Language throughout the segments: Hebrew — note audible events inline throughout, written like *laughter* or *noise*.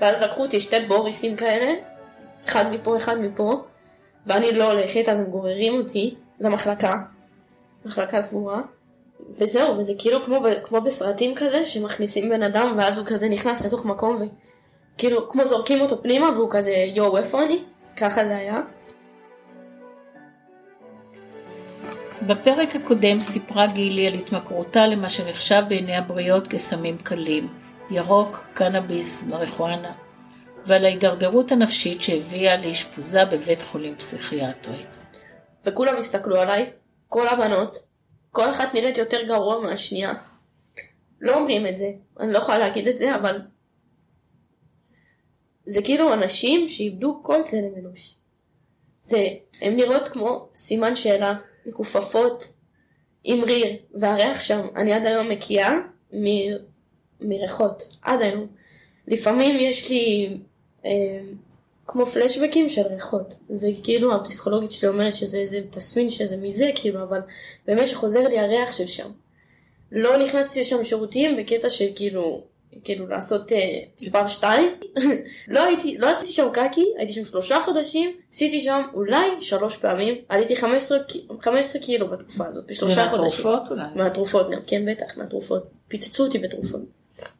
ואז לקחו אותי שתי בוריסים כאלה, אחד מפה, אחד מפה, ואני לא הולכת, אז הם גוררים אותי למחלקה, מחלקה סגורה, וזהו, וזה כאילו כמו, כמו בסרטים כזה, שמכניסים בן אדם, ואז הוא כזה נכנס לתוך מקום, וכאילו, כמו זורקים אותו פנימה, והוא כזה, יואו, איפה אני? ככה זה היה. בפרק הקודם סיפרה גילי על התמכרותה למה שנחשב בעיני הבריות כסמים קלים, ירוק, קנאביס, מריחואנה, ועל ההידרדרות הנפשית שהביאה לאשפוזה בבית חולים פסיכיאטרי. וכולם הסתכלו עליי, כל הבנות, כל אחת נראית יותר גרוע מהשנייה. לא אומרים את זה, אני לא יכולה להגיד את זה, אבל זה כאילו אנשים שאיבדו כל צלם אנוש. זה, הן נראות כמו סימן שאלה, מכופפות, עם ריר, והריח שם, אני עד היום מקיאה מ... מריחות, עד היום. לפעמים יש לי אה, כמו פלשבקים של ריחות. זה כאילו הפסיכולוגית שלי אומרת שזה איזה תסמין שזה מזה, כאילו, אבל באמת שחוזר לי הריח של שם. לא נכנסתי לשם שירותים בקטע של כאילו, כאילו לעשות אה, בר שתיים. *laughs* לא הייתי, לא עשיתי שם קקי, הייתי שם שלושה חודשים, עשיתי שם אולי שלוש פעמים, עליתי 15, קי- 15 קילו בתקופה הזאת, בשלושה חודשים. ומהתרופות אולי, מהתרופות גם, כן בטח, מהתרופות. פיצצו אותי בתרופות.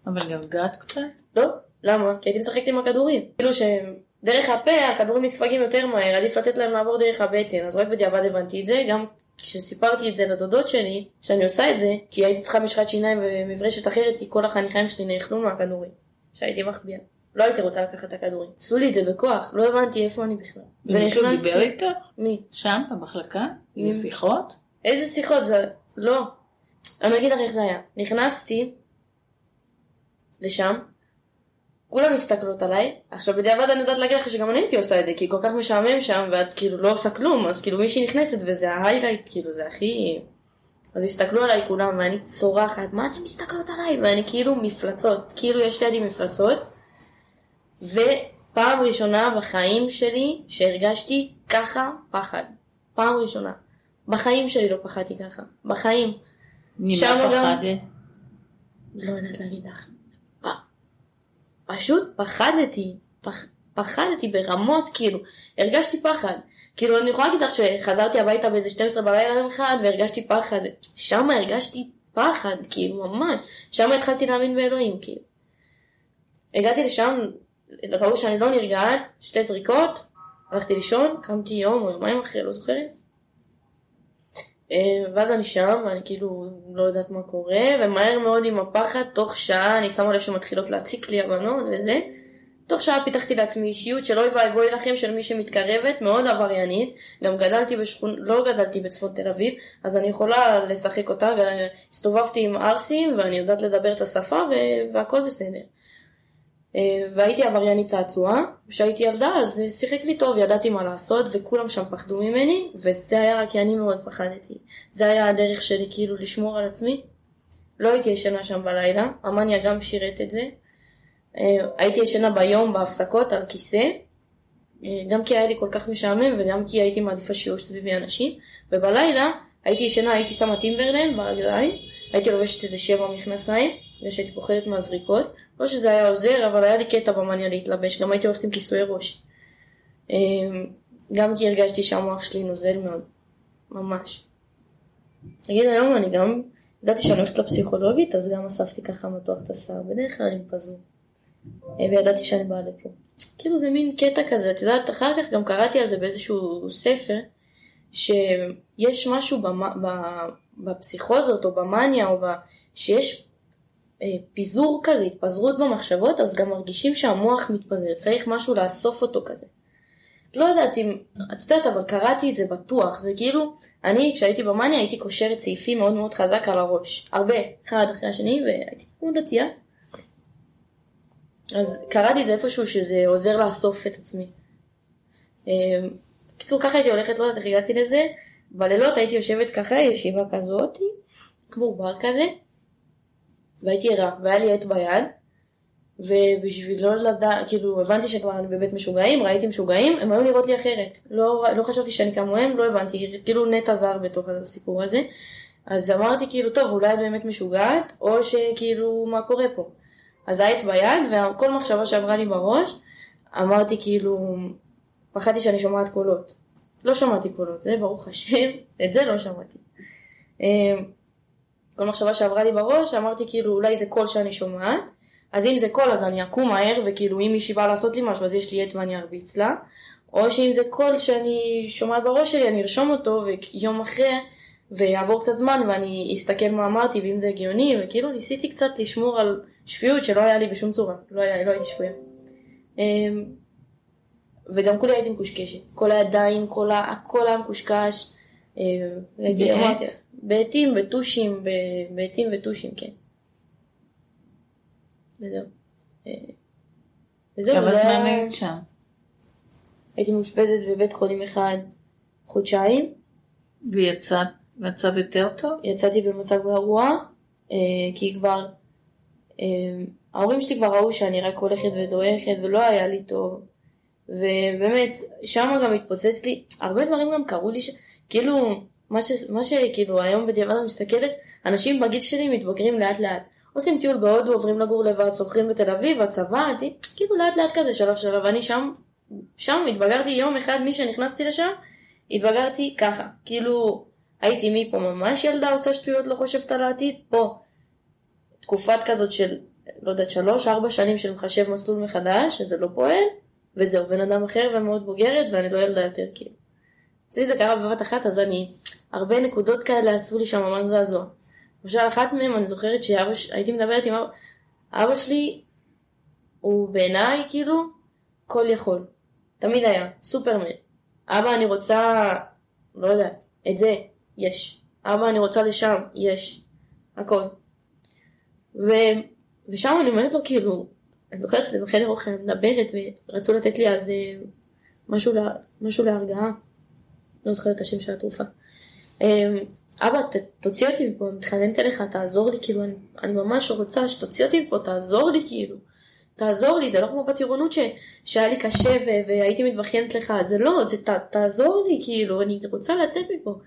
אבל נרגעת קצת? לא, למה? כי הייתי משחקת עם הכדורים. כאילו שדרך הפה הכדורים נספגים יותר מהר, עדיף לתת להם לעבור דרך הבטן, אז רק בדיעבד הבנתי את זה, גם כשסיפרתי את זה לדודות שלי, שאני עושה את זה, כי הייתי צריכה משחת שיניים ומברשת אחרת, כי כל החניכיים שלי נאכלו מהכדורים, שהייתי מחביאה. לא הייתי רוצה לקחת את הכדורים. עשו לי את זה בכוח, לא הבנתי איפה אני בכלל. ונכנסתי- דיבר איתך? מי? שם, במחלקה? עם שיחות? איזה שיחות זה? לא. אני אגיד לך איך זה היה. נכנסתי לשם, כולם מסתכלות עליי, עכשיו בדיעבד אני יודעת להגיד לך שגם אני הייתי עושה את זה, כי כל כך משעמם שם, ואת כאילו לא עושה כלום, אז כאילו מישהי נכנסת וזה ההיילייט, כאילו זה הכי... אז הסתכלו עליי כולם, ואני צורחת, מה אתן מסתכלות עליי? ואני כאילו מפלצות, כאילו יש לידי מפלצות. ופעם ראשונה בחיים שלי שהרגשתי ככה פחד. פעם ראשונה. בחיים שלי לא פחדתי ככה. בחיים. ממה שמה גם- פחדת? לא יודעת להגיד לך. פשוט פחדתי. פח, פחדתי ברמות, כאילו. הרגשתי פחד. כאילו, אני יכולה להגיד לך שחזרתי הביתה באיזה 12 בלילה יום אחד והרגשתי פחד. שם הרגשתי פחד, כאילו, ממש. שם התחלתי להאמין באלוהים, כאילו. הגעתי לשם, ראו שאני לא נרגעת, שתי זריקות, הלכתי לישון, קמתי יום או יומיים אחרי, לא זוכרת. אה, ואז אני שם, ואני כאילו לא יודעת מה קורה, ומהר מאוד עם הפחד, תוך שעה אני שמה לב שמתחילות להציק לי הבנות וזה. תוך שעה פיתחתי לעצמי אישיות של אוי ואבוי לכם של מי שמתקרבת, מאוד עבריינית. גם גדלתי בשכון, לא גדלתי בצפון תל אביב, אז אני יכולה לשחק אותה, והסתובבתי עם ערסים, ואני יודעת לדבר את השפה, והכל בסדר. אה, והייתי עבריינית צעצועה, כשהייתי ילדה אז שיחק לי טוב, ידעתי מה לעשות וכולם שם פחדו ממני וזה היה רק כי אני מאוד פחדתי. זה היה הדרך שלי כאילו לשמור על עצמי. לא הייתי ישנה שם בלילה, המניה גם שירת את זה. אה, הייתי ישנה ביום בהפסקות על כיסא, אה, גם כי היה לי כל כך משעמם וגם כי הייתי מעדיפה שיהיו סביבי אנשים, ובלילה הייתי ישנה, הייתי שמה טימברלנד ברגליים, הייתי לובשת איזה שבע מכנסיים, בגלל שהייתי פוחדת מהזריקות, לא שזה היה עוזר, אבל היה לי קטע במאניה להתלבש, גם הייתי הולכת עם כיסויי ראש. אמ, גם כי הרגשתי שהמוח שלי נוזל מאוד, ממש. נגיד היום אני גם, ידעתי שאני הולכת לפסיכולוגית, אז גם אספתי ככה מתוח את השיער, בדרך כלל עם פזור. אה, וידעתי שאני באה לפה. כאילו זה מין קטע כזה, את יודעת, אחר כך גם קראתי על זה באיזשהו ספר, שיש משהו במ... בפסיכוזות או במאניה, או ב... שיש פיזור כזה, התפזרות במחשבות, אז גם מרגישים שהמוח מתפזר, צריך משהו לאסוף אותו כזה. לא יודעת אם, את יודעת, אבל קראתי את זה בטוח, זה כאילו, אני כשהייתי במאניה הייתי קושרת סעיפים מאוד מאוד חזק על הראש, הרבה, אחד אחרי השני, והייתי כמו דתייה. אז קראתי את זה איפשהו שזה עוזר לאסוף את עצמי. אה, בקיצור, ככה הייתי הולכת, לא יודעת איך הגעתי לזה, בלילות הייתי יושבת ככה, ישיבה כזאת, כמו בר כזה, והייתי ערה, והיה לי עט ביד, ובשביל לא לדעת, כאילו, הבנתי שכבר אני בבית משוגעים, ראיתי משוגעים, הם היו נראות לי אחרת. לא, לא חשבתי שאני כמוהם, לא הבנתי, כאילו נטע זר בתוך הסיפור הזה. אז אמרתי כאילו, טוב, אולי את באמת משוגעת, או שכאילו, מה קורה פה? הזית ביד, וכל מחשבה שעברה לי בראש, אמרתי כאילו, פחדתי שאני שומעת קולות. לא שמעתי קולות, זה ברוך השם, את זה לא שמעתי. כל מחשבה שעברה לי בראש, אמרתי כאילו אולי זה קול שאני שומעת, אז אם זה קול אז אני אקום מהר, וכאילו אם מישהי באה לעשות לי משהו אז יש לי עט ואני ארביץ לה, או שאם זה קול שאני שומעת בראש שלי אני ארשום אותו, ויום אחרי, ויעבור קצת זמן ואני אסתכל מה אמרתי ואם זה הגיוני, וכאילו ניסיתי קצת לשמור על שפיות שלא היה לי בשום צורה, לא, היה, לא הייתי שפויה. אמ, וגם כולי הייתי מקושקשת, כל הידיים, כל ה... הכל היה מקושקש. אה, בעט? בעטים, בטושים, בעטים וטושים, כן. וזהו. אה, וזהו. כמה זמן היית שם? הייתי מאושפזת בבית חולים אחד חודשיים. ויצאת במצב יותר טוב? יצאתי במצב גרוע, אה, כי כבר, ההורים שלי כבר ראו שאני רק הולכת ודועכת ולא היה לי טוב. ובאמת, שם גם התפוצץ לי, הרבה דברים גם קרו לי, ש... כאילו, מה, ש... מה שכאילו היום בדיעבד אני מסתכלת, אנשים בגיל שלי מתבגרים לאט לאט. עושים טיול בהודו, עוברים לגור לבד, צורכים בתל אביב, הצבא, כאילו לאט לאט כזה, שלב שלב, ואני שם, שם התבגרתי יום אחד, מי שנכנסתי לשם, התבגרתי ככה, כאילו, הייתי מפה ממש ילדה עושה שטויות, לא חושבת על העתיד, פה, תקופת כזאת של, לא יודעת, שלוש, ארבע שנים של מחשב מסלול מחדש, שזה לא פועל, וזהו, בן אדם אחר ומאוד בוגרת, ואני לא ילדה יותר כאילו. אצלי זה קרה בבת אחת, אז אני, הרבה נקודות כאלה עשו לי שם ממש זעזוע. למשל, אחת מהן, אני זוכרת שהייתי מדברת עם אבא, אבא שלי, הוא בעיניי כאילו כל יכול. תמיד היה, סופרמן. אבא, אני רוצה, לא יודע, את זה, יש. אבא, אני רוצה לשם, יש. הכל. ו... ושם אני אומרת לו, כאילו, אני זוכרת את זה בחדר אוכל, מדברת, ורצו לתת לי אז אה, משהו, לה, משהו להרגעה. לא זוכרת את השם של התרופה. אמ, אבא, ת, תוציא אותי מפה, מתחננת אליך, תעזור לי, כאילו, אני, אני ממש רוצה שתוציא אותי מפה, תעזור לי, כאילו. תעזור לי, זה לא כמו בטירונות ש, שהיה לי קשה ו, והייתי מתבכיינת לך, זה לא, זה ת, תעזור לי, כאילו, אני רוצה לצאת מפה.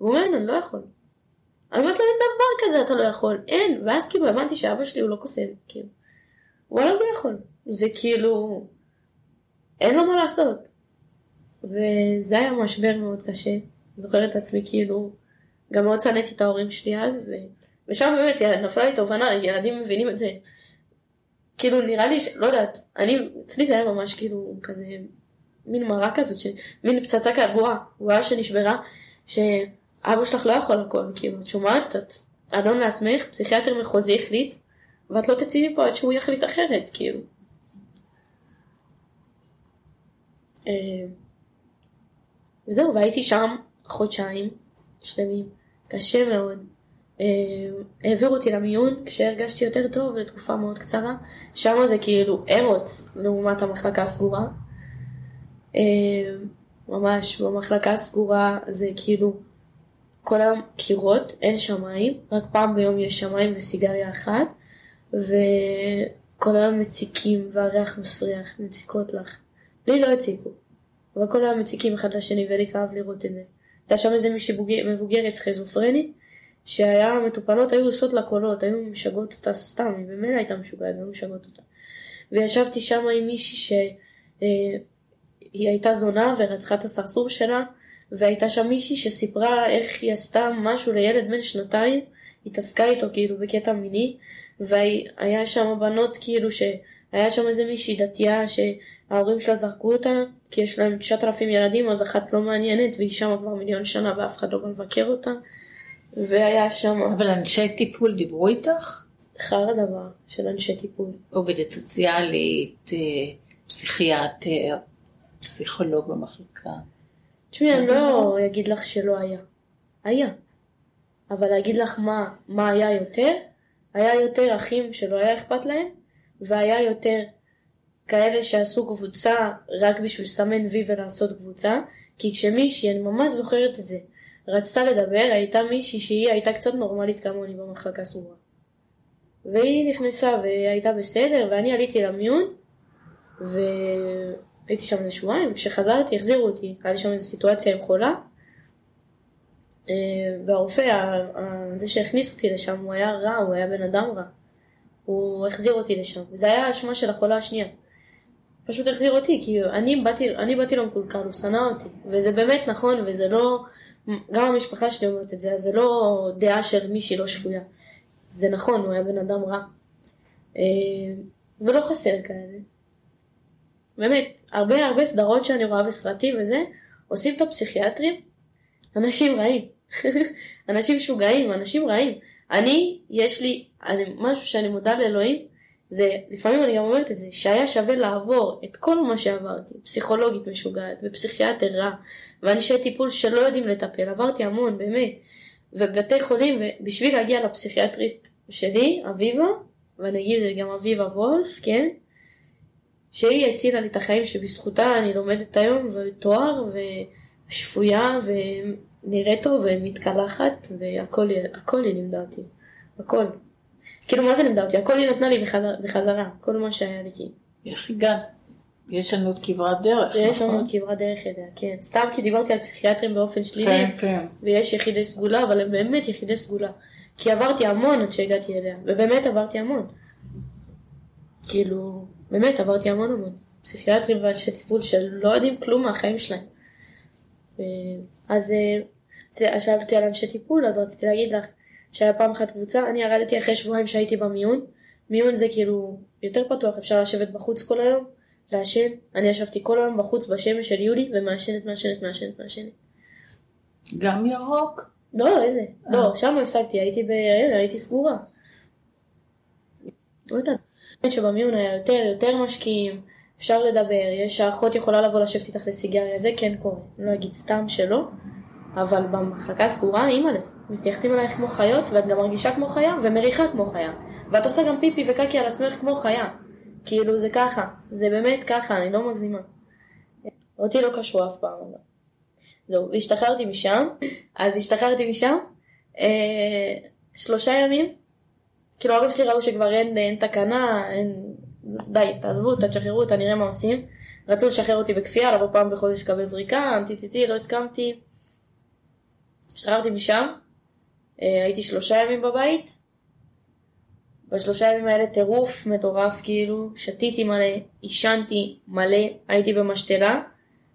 והוא אומר, אני לא יכול. אני אומרת לו, אין דבר כזה, אתה לא יכול, אין. ואז כאילו הבנתי שאבא שלי הוא לא קוסם, כאילו. וואלה הוא לא יכול. זה כאילו, אין לו מה לעשות. וזה היה משבר מאוד קשה. זוכרת את עצמי כאילו, גם מאוד שנאתי את ההורים שלי אז, ו... ושם באמת נפלה לי תובנה, ילדים מבינים את זה. כאילו נראה לי, ש... לא יודעת, אני, אצלי זה היה ממש כאילו כזה, מין מראה כזאת, ש... מין פצצה כגועה, גועה שנשברה, שאבא שלך לא יכול הכל, כאילו, את שומעת, את אדון לעצמך, פסיכיאטר מחוזי החליט, ואת לא תצאי מפה עד שהוא יחליט אחרת, כאילו. וזהו, והייתי שם חודשיים שלמים, קשה מאוד. אה, העבירו אותי למיון כשהרגשתי יותר טוב לתקופה מאוד קצרה. שם זה כאילו ארוץ לעומת המחלקה הסגורה. אה, ממש במחלקה הסגורה זה כאילו כל היום קירות, אין שמיים, רק פעם ביום יש שמיים וסיגריה אחת. וכל היום מציקים והריח מסריח, מציקות לך. לי לא הציקו, אבל כל היום מציקים אחד לשני ולי כאב לראות את זה. הייתה שם איזה מישהי מבוגרת סכיזופרנית, שהיה, מטופלות היו עושות לה קולות, היו משגעות אותה סתם, היא במילא הייתה משוגעת, והיו משגעות אותה. וישבתי שם עם מישהי שהיא אה, הייתה זונה ורצחה את הסרסור שלה, והייתה שם מישהי שסיפרה איך היא עשתה משהו לילד בן שנתיים, התעסקה איתו כאילו בקטע מיני, והיה שם בנות כאילו שהיה שם איזה מישהי דתייה שההורים שלה זרקו אותה כי יש להם 9,000 ילדים אז אחת לא מעניינת והיא שם כבר מיליון שנה ואף אחד לא בא לבקר אותה והיה שם... אבל אנשי טיפול דיברו איתך? חרא דבר של אנשי טיפול. עובדת סוציאלית, אה, פסיכיאטר, פסיכולוג במחלקה. תשמעי, אני לא אגיד לך שלא היה. היה. אבל להגיד לך מה, מה היה יותר, היה יותר אחים שלא היה אכפת להם, והיה יותר כאלה שעשו קבוצה רק בשביל לסמן וי ולעשות קבוצה, כי כשמישהי, אני ממש זוכרת את זה, רצתה לדבר, הייתה מישהי שהיא הייתה קצת נורמלית כמוני במחלקה סגורה. והיא נכנסה והייתה בסדר, ואני עליתי למיון, והייתי שם איזה שבועיים, וכשחזרתי החזירו אותי, היה לי שם איזו סיטואציה עם חולה, אה, והרופא, זה שהכניס אותי לשם, הוא היה רע, הוא היה בן אדם רע. הוא החזיר אותי לשם. זה היה האשמה של החולה השנייה. פשוט החזיר אותי, כי אני באתי, אני באתי לו מקולקל, הוא שנא אותי. וזה באמת נכון, וזה לא... גם המשפחה שלי אומרת את זה, זה לא דעה של מישהי לא שפויה. זה נכון, הוא היה בן אדם רע. אה, ולא חסר כאלה. באמת, הרבה הרבה סדרות שאני רואה בסרטים וזה, עושים את הפסיכיאטרים, אנשים רעים. *laughs* אנשים משוגעים, אנשים רעים. אני, יש לי, אני, משהו שאני מודה לאלוהים, זה, לפעמים אני גם אומרת את זה, שהיה שווה לעבור את כל מה שעברתי, פסיכולוגית משוגעת, ופסיכיאטר רע, ואנשי טיפול שלא יודעים לטפל, עברתי המון, באמת, ובתי חולים, ובשביל להגיע לפסיכיאטרית שלי, אביבה, ואני אגיד גם אביבה וולף, כן, שהיא הצילה לי את החיים שבזכותה אני לומדת היום, ותואר, ושפויה, ונראית טוב, ומתקלחת, והכל היא לימדה אותי, הכל. כאילו, מה זה לימדה אותי? הכל היא נתנה לי בחזרה, כל מה שהיה לי כאילו. איך הגעת? יש לנו עוד כברת דרך, יש לנו עוד כברת דרך אליה, כן. סתם כי דיברתי על פסיכיאטרים באופן שלילי, כן, כן. ויש יחידי סגולה, אבל הם באמת יחידי סגולה. כי עברתי המון עד שהגעתי אליה, ובאמת עברתי המון. כאילו, באמת עברתי המון המון. פסיכיאטרים ואנשי טיפול שלא יודעים כלום מהחיים שלהם. אז אה, שאלת אותי על אנשי טיפול, אז רציתי להגיד לך, שהיה פעם אחת קבוצה, אני ירדתי אחרי שבועיים שהייתי במיון. מיון זה כאילו יותר פתוח, אפשר לשבת בחוץ כל היום, לעשן. אני ישבתי כל היום בחוץ בשמש של יולי ומעשנת, מעשנת, מעשנת, מעשנת. גם ירוק? לא, איזה? לא, שם הפסקתי, הייתי ב... הייתי סגורה. לא יודעת. שבמיון היה יותר, יותר משקיעים, אפשר לדבר, יש האחות יכולה לבוא לשבת איתך לסיגריה, זה כן קורה. אני לא אגיד סתם שלא, אבל במחלקה סגורה, אימא'לה. מתייחסים אלייך כמו חיות, ואת גם מרגישה כמו חיה, ומריחה כמו חיה. ואת עושה גם פיפי וקקי על עצמך כמו חיה. כאילו זה ככה, זה באמת ככה, אני לא מגזימה. אותי לא קשרו אף פעם. אבל. זהו, והשתחררתי משם, אז השתחררתי משם, אה, שלושה ימים, כאילו ההורים שלי ראו שכבר אין, אין תקנה, אין, די, תעזבו אותה, תשחררו אותה, נראה מה עושים. רצו לשחרר אותי בכפייה, לבוא פעם בחודש לקבל זריקה, טי לא הסכמתי. השתחררתי משם, הייתי שלושה ימים בבית. בשלושה ימים האלה טירוף מטורף כאילו, שתיתי מלא, עישנתי מלא, הייתי במשתלה,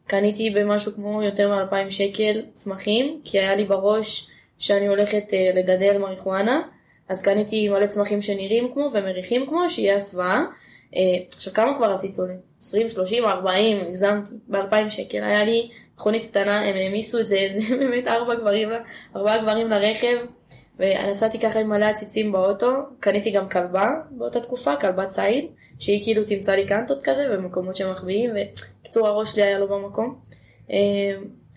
קניתי במשהו כמו יותר מ-2,000 שקל צמחים, כי היה לי בראש שאני הולכת uh, לגדל מריחואנה, אז קניתי מלא צמחים שנראים כמו ומריחים כמו, שיהיה הסוואה. Uh, עכשיו כמה כבר עולה? 20, 30, 40, הגזמתי, ב-2,000 שקל, היה לי מכונית קטנה, הם העמיסו את זה, *laughs* זה באמת ארבע גברים, ארבעה גברים לרכב, ונסעתי ככה עם מלא עציצים באוטו, קניתי גם כלבה באותה תקופה, כלבה ציד, שהיא כאילו תמצא לי קנטות כזה במקומות שמחביאים, וקיצור הראש שלי היה לא במקום. אה,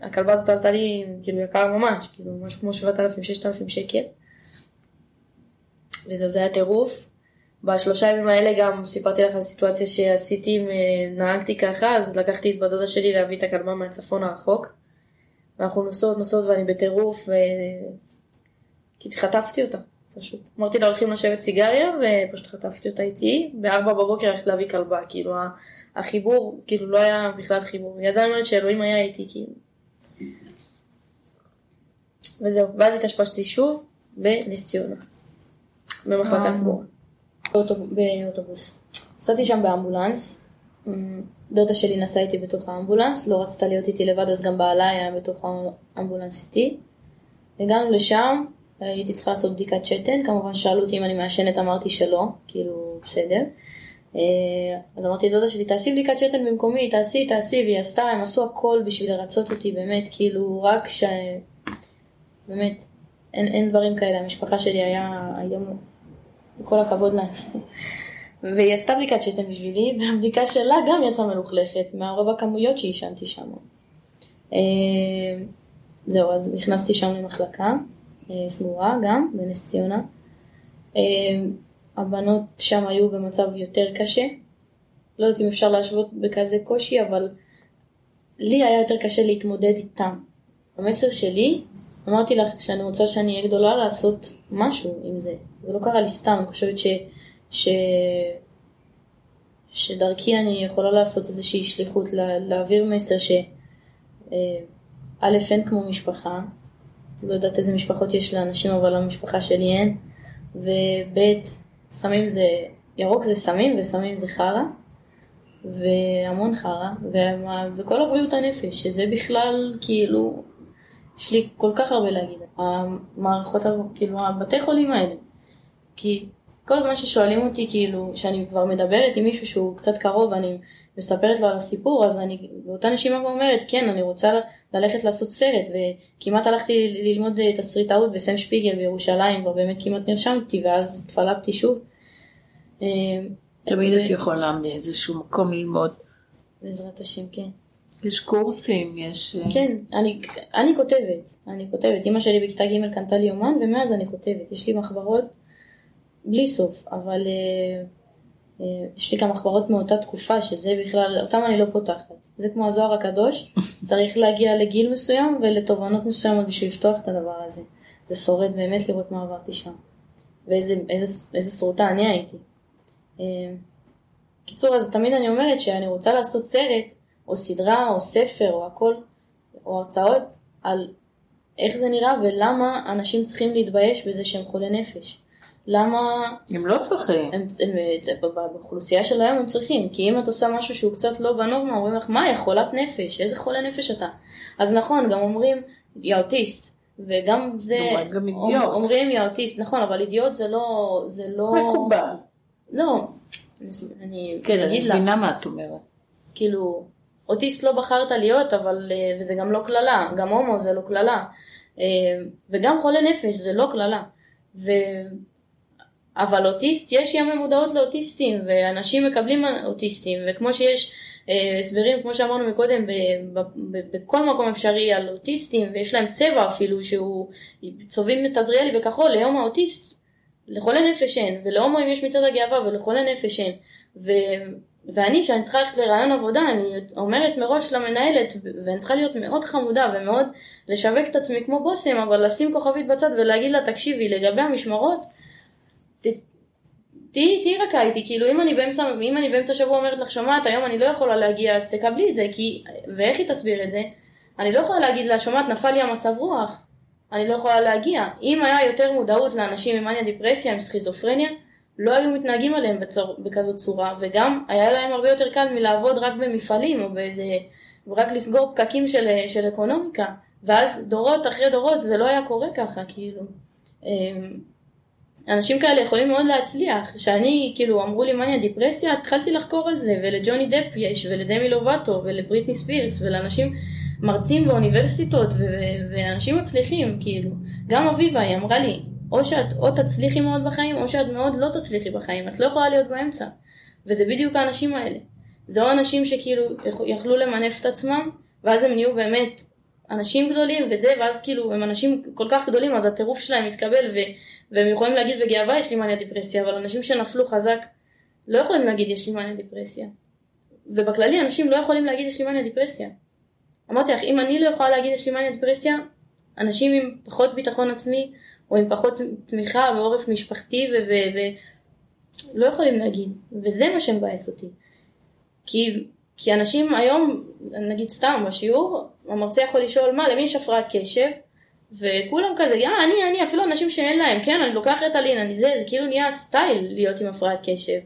הכלבה הזאת עלתה לי כאילו יקר ממש, כאילו משהו כמו 7,000-6,000 שקל. וזהו, זה היה טירוף. בשלושה ימים האלה גם סיפרתי לך על סיטואציה שעשיתי, נהגתי ככה, אז לקחתי את בת שלי להביא את הכלבה מהצפון הרחוק. ואנחנו נוסעות נוסעות ואני בטירוף, ו... כי חטפתי אותה, פשוט. אמרתי לה הולכים לשבת סיגריה, ופשוט חטפתי אותה איתי. בארבע בבוקר הלכתי להביא כלבה, כאילו החיבור, כאילו לא היה בכלל חיבור. בגלל זה אני אומרת שאלוהים היה איתי, כאילו. וזהו, ואז התאשפשתי שוב בנס ציונה, במחלקה סגורה. באוטובוס. נסעתי שם באמבולנס, דודה שלי נסעה איתי בתוך האמבולנס, לא רצתה להיות איתי לבד אז גם בעלה היה בתוך האמבולנס איתי. הגענו לשם, הייתי צריכה לעשות בדיקת שתן, כמובן שאלו אותי אם אני מעשנת, אמרתי שלא, כאילו בסדר. אה, אז אמרתי לדודה שלי, תעשי בדיקת שתן במקומי, תעשי, תעשי, והיא עשתה, הם עשו הכל בשביל לרצות אותי, באמת, כאילו, רק ש... באמת, אין, אין דברים כאלה, המשפחה שלי היה, היה כל הכבוד להם. והיא עשתה בדיקת שתן בשבילי, והבדיקה שלה גם יצאה מלוכלכת, מהרוב הכמויות שעישנתי שם. אה, זהו, אז נכנסתי שם למחלקה אה, סגורה גם, בנס ציונה. אה, הבנות שם היו במצב יותר קשה. לא יודעת אם אפשר להשוות בכזה קושי, אבל לי היה יותר קשה להתמודד איתם. המסר שלי, אמרתי לך שאני רוצה שאני אהיה גדולה לעשות משהו עם זה. זה לא קרה לי סתם, אני חושבת ש... ש... שדרכי אני יכולה לעשות איזושהי שליחות, לה... להעביר מסר שא', אין כמו משפחה, לא יודעת איזה משפחות יש לאנשים, אבל המשפחה שלי אין, וב', סמים זה, ירוק זה סמים וסמים זה חרא, והמון חרא, ומה- וכל הבריאות הנפש, שזה בכלל כאילו, יש לי כל כך הרבה להגיד. המערכות, כאילו הבתי חולים האלה. כי כל הזמן ששואלים אותי, כאילו, שאני כבר מדברת עם מישהו שהוא קצת קרוב, ואני מספרת לו על הסיפור, אז אני באותה נשימה אומרת, כן, אני רוצה ללכת לעשות סרט, וכמעט הלכתי ללמוד אה, תסריטאות בסם שפיגל בירושלים, כבר באמת כמעט נרשמתי, ואז התפלפתי שוב. אה, תמיד את יכולה מאיזשהו מקום ללמוד. בעזרת השם, כן. יש קורסים, יש... אה, כן, אני, אני כותבת, אני כותבת. אימא שלי בכיתה ג' קנתה לי יומן, ומאז אני כותבת. יש לי מחברות בלי סוף, אבל אה, אה, יש לי גם מחברות מאותה תקופה, שזה בכלל, אותם אני לא פותחת. זה כמו הזוהר הקדוש, *laughs* צריך להגיע לגיל מסוים ולתובנות מסוימות בשביל לפתוח את הדבר הזה. זה שורד באמת לראות מה עברתי שם. ואיזה איזה, איזה שרוטה אני הייתי. אה, קיצור, אז תמיד אני אומרת שאני רוצה לעשות סרט, או סדרה, או ספר, או הכל, או הרצאות, על איך זה נראה ולמה אנשים צריכים להתבייש בזה שהם חולי נפש. למה הם לא צריכים. הם, הם, זה, באוכלוסייה של היום הם צריכים, כי אם את עושה משהו שהוא קצת לא בנורמה, אומרים לך, מה, היא חולת נפש, איזה חולה נפש אתה? אז נכון, גם אומרים, היא אוטיסט, וגם זה, גם אידיוט. אומרים היא אוטיסט, נכון, אבל אידיוט זה לא, זה לא, מקובל. לא, אני כן, אני אגיד לך, מבינה מה את אומרת. כאילו, אוטיסט לא בחרת להיות, אבל, אה, וזה גם לא קללה, גם הומו זה לא קללה, אה, וגם חולה נפש זה לא קללה, ו... אבל אוטיסט, יש ימי מודעות לאוטיסטים, ואנשים מקבלים אוטיסטים, וכמו שיש אה, הסברים, כמו שאמרנו מקודם, ב, ב, ב, בכל מקום אפשרי על אוטיסטים, ויש להם צבע אפילו, שהוא, צובעים את עזריאלי בכחול, ליום האוטיסט, לחולה נפש אין, ולהומואים יש מצעד הגאווה, ולחולה נפש אין. ו... ואני, שאני צריכה ללכת לרעיון עבודה, אני אומרת מראש למנהלת, ואני צריכה להיות מאוד חמודה ומאוד לשווק את עצמי כמו בושם, אבל לשים כוכבית בצד ולהגיד לה, תקשיבי, לגבי המשמרות, תהיי תהיי רכה איתי, כאילו אם אני באמצע, אם אני באמצע שבוע אומרת לך, שומעת, היום אני לא יכולה להגיע, אז תקבלי את זה, כי, ואיך היא תסביר את זה? אני לא יכולה להגיד לה, שומעת, נפל לי המצב רוח, אני לא יכולה להגיע. אם היה יותר מודעות לאנשים עם מניה דיפרסיה, עם סכיזופרניה, לא היו מתנהגים עליהם בצור, בכזאת צורה, וגם היה להם הרבה יותר קל מלעבוד רק במפעלים, או באיזה, ורק לסגור פקקים של, של אקונומיקה, ואז דורות אחרי דורות זה לא היה קורה ככה, כאילו. אנשים כאלה יכולים מאוד להצליח, שאני, כאילו, אמרו לי מניה דיפרסיה, התחלתי לחקור על זה, ולג'וני דפ יש, ולדמי לובטו, ולבריטני ספירס, ולאנשים, מרצים באוניברסיטות, ו- ואנשים מצליחים, כאילו. גם אביבה, היא אמרה לי, או שאת או תצליחי מאוד בחיים, או שאת מאוד לא תצליחי בחיים, את לא יכולה להיות באמצע. וזה בדיוק האנשים האלה. זה או אנשים שכאילו יכלו למנף את עצמם, ואז הם נהיו באמת אנשים גדולים וזה, ואז כאילו הם אנשים כל כך גדולים, אז הטירוף שלהם מתקבל, ו- והם יכולים להגיד בגאווה יש לי מניה דיפרסיה, אבל אנשים שנפלו חזק לא יכולים להגיד יש לי מניה דיפרסיה. ובכללי אנשים לא יכולים להגיד יש לי מניה דיפרסיה. אמרתי לך, אם אני לא יכולה להגיד יש לי מניה דיפרסיה, אנשים עם פחות ביטחון עצמי, או עם פחות תמיכה ועורף משפחתי, ו... ו-, ו- לא יכולים להגיד, וזה מה שמבאס אותי. כי, כי אנשים היום, נגיד סתם בשיעור, המרצה יכול לשאול מה, למי יש הפרעת קשב? וכולם כזה, יא, אני, אני, אפילו אנשים שאין להם, כן, אני לוקח רטלין, אני זה, זה כאילו נהיה סטייל להיות עם הפרעת קשב.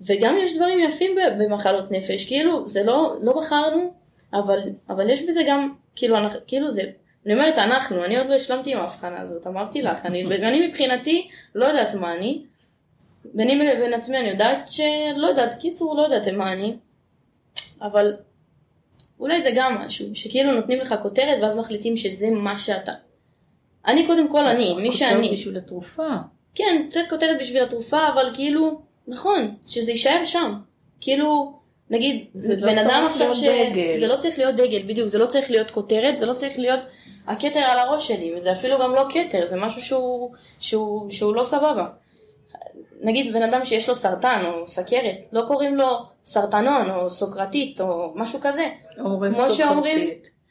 וגם יש דברים יפים במחלות נפש, כאילו, זה לא, לא בחרנו, אבל, אבל יש בזה גם, כאילו, אנחנו, כאילו זה, אני אומרת אנחנו, אני עוד לא השלמתי עם ההבחנה הזאת, אמרתי לך, אני, *laughs* אני מבחינתי לא יודעת מה אני, ביני לבין עצמי אני יודעת שלא יודעת, קיצור לא יודעת מה אני, אבל אולי זה גם משהו, שכאילו נותנים לך כותרת ואז מחליטים שזה מה שאתה. אני קודם כל אני, מי שאני. כותרת בשביל התרופה. כן, צריך כותרת בשביל התרופה, אבל כאילו, נכון, שזה יישאר שם. כאילו, נגיד, לא בן אדם צריך עכשיו ש... דגל. זה לא צריך להיות דגל, בדיוק, זה לא צריך להיות כותרת, זה לא צריך להיות הכתר על הראש שלי, וזה אפילו גם לא כתר, זה משהו שהוא, שהוא, שהוא לא סבבה. נגיד בן אדם שיש לו סרטן או סכרת, לא קוראים לו סרטנון או סוקרתית או משהו כזה. אומרים כמו שאומרים-.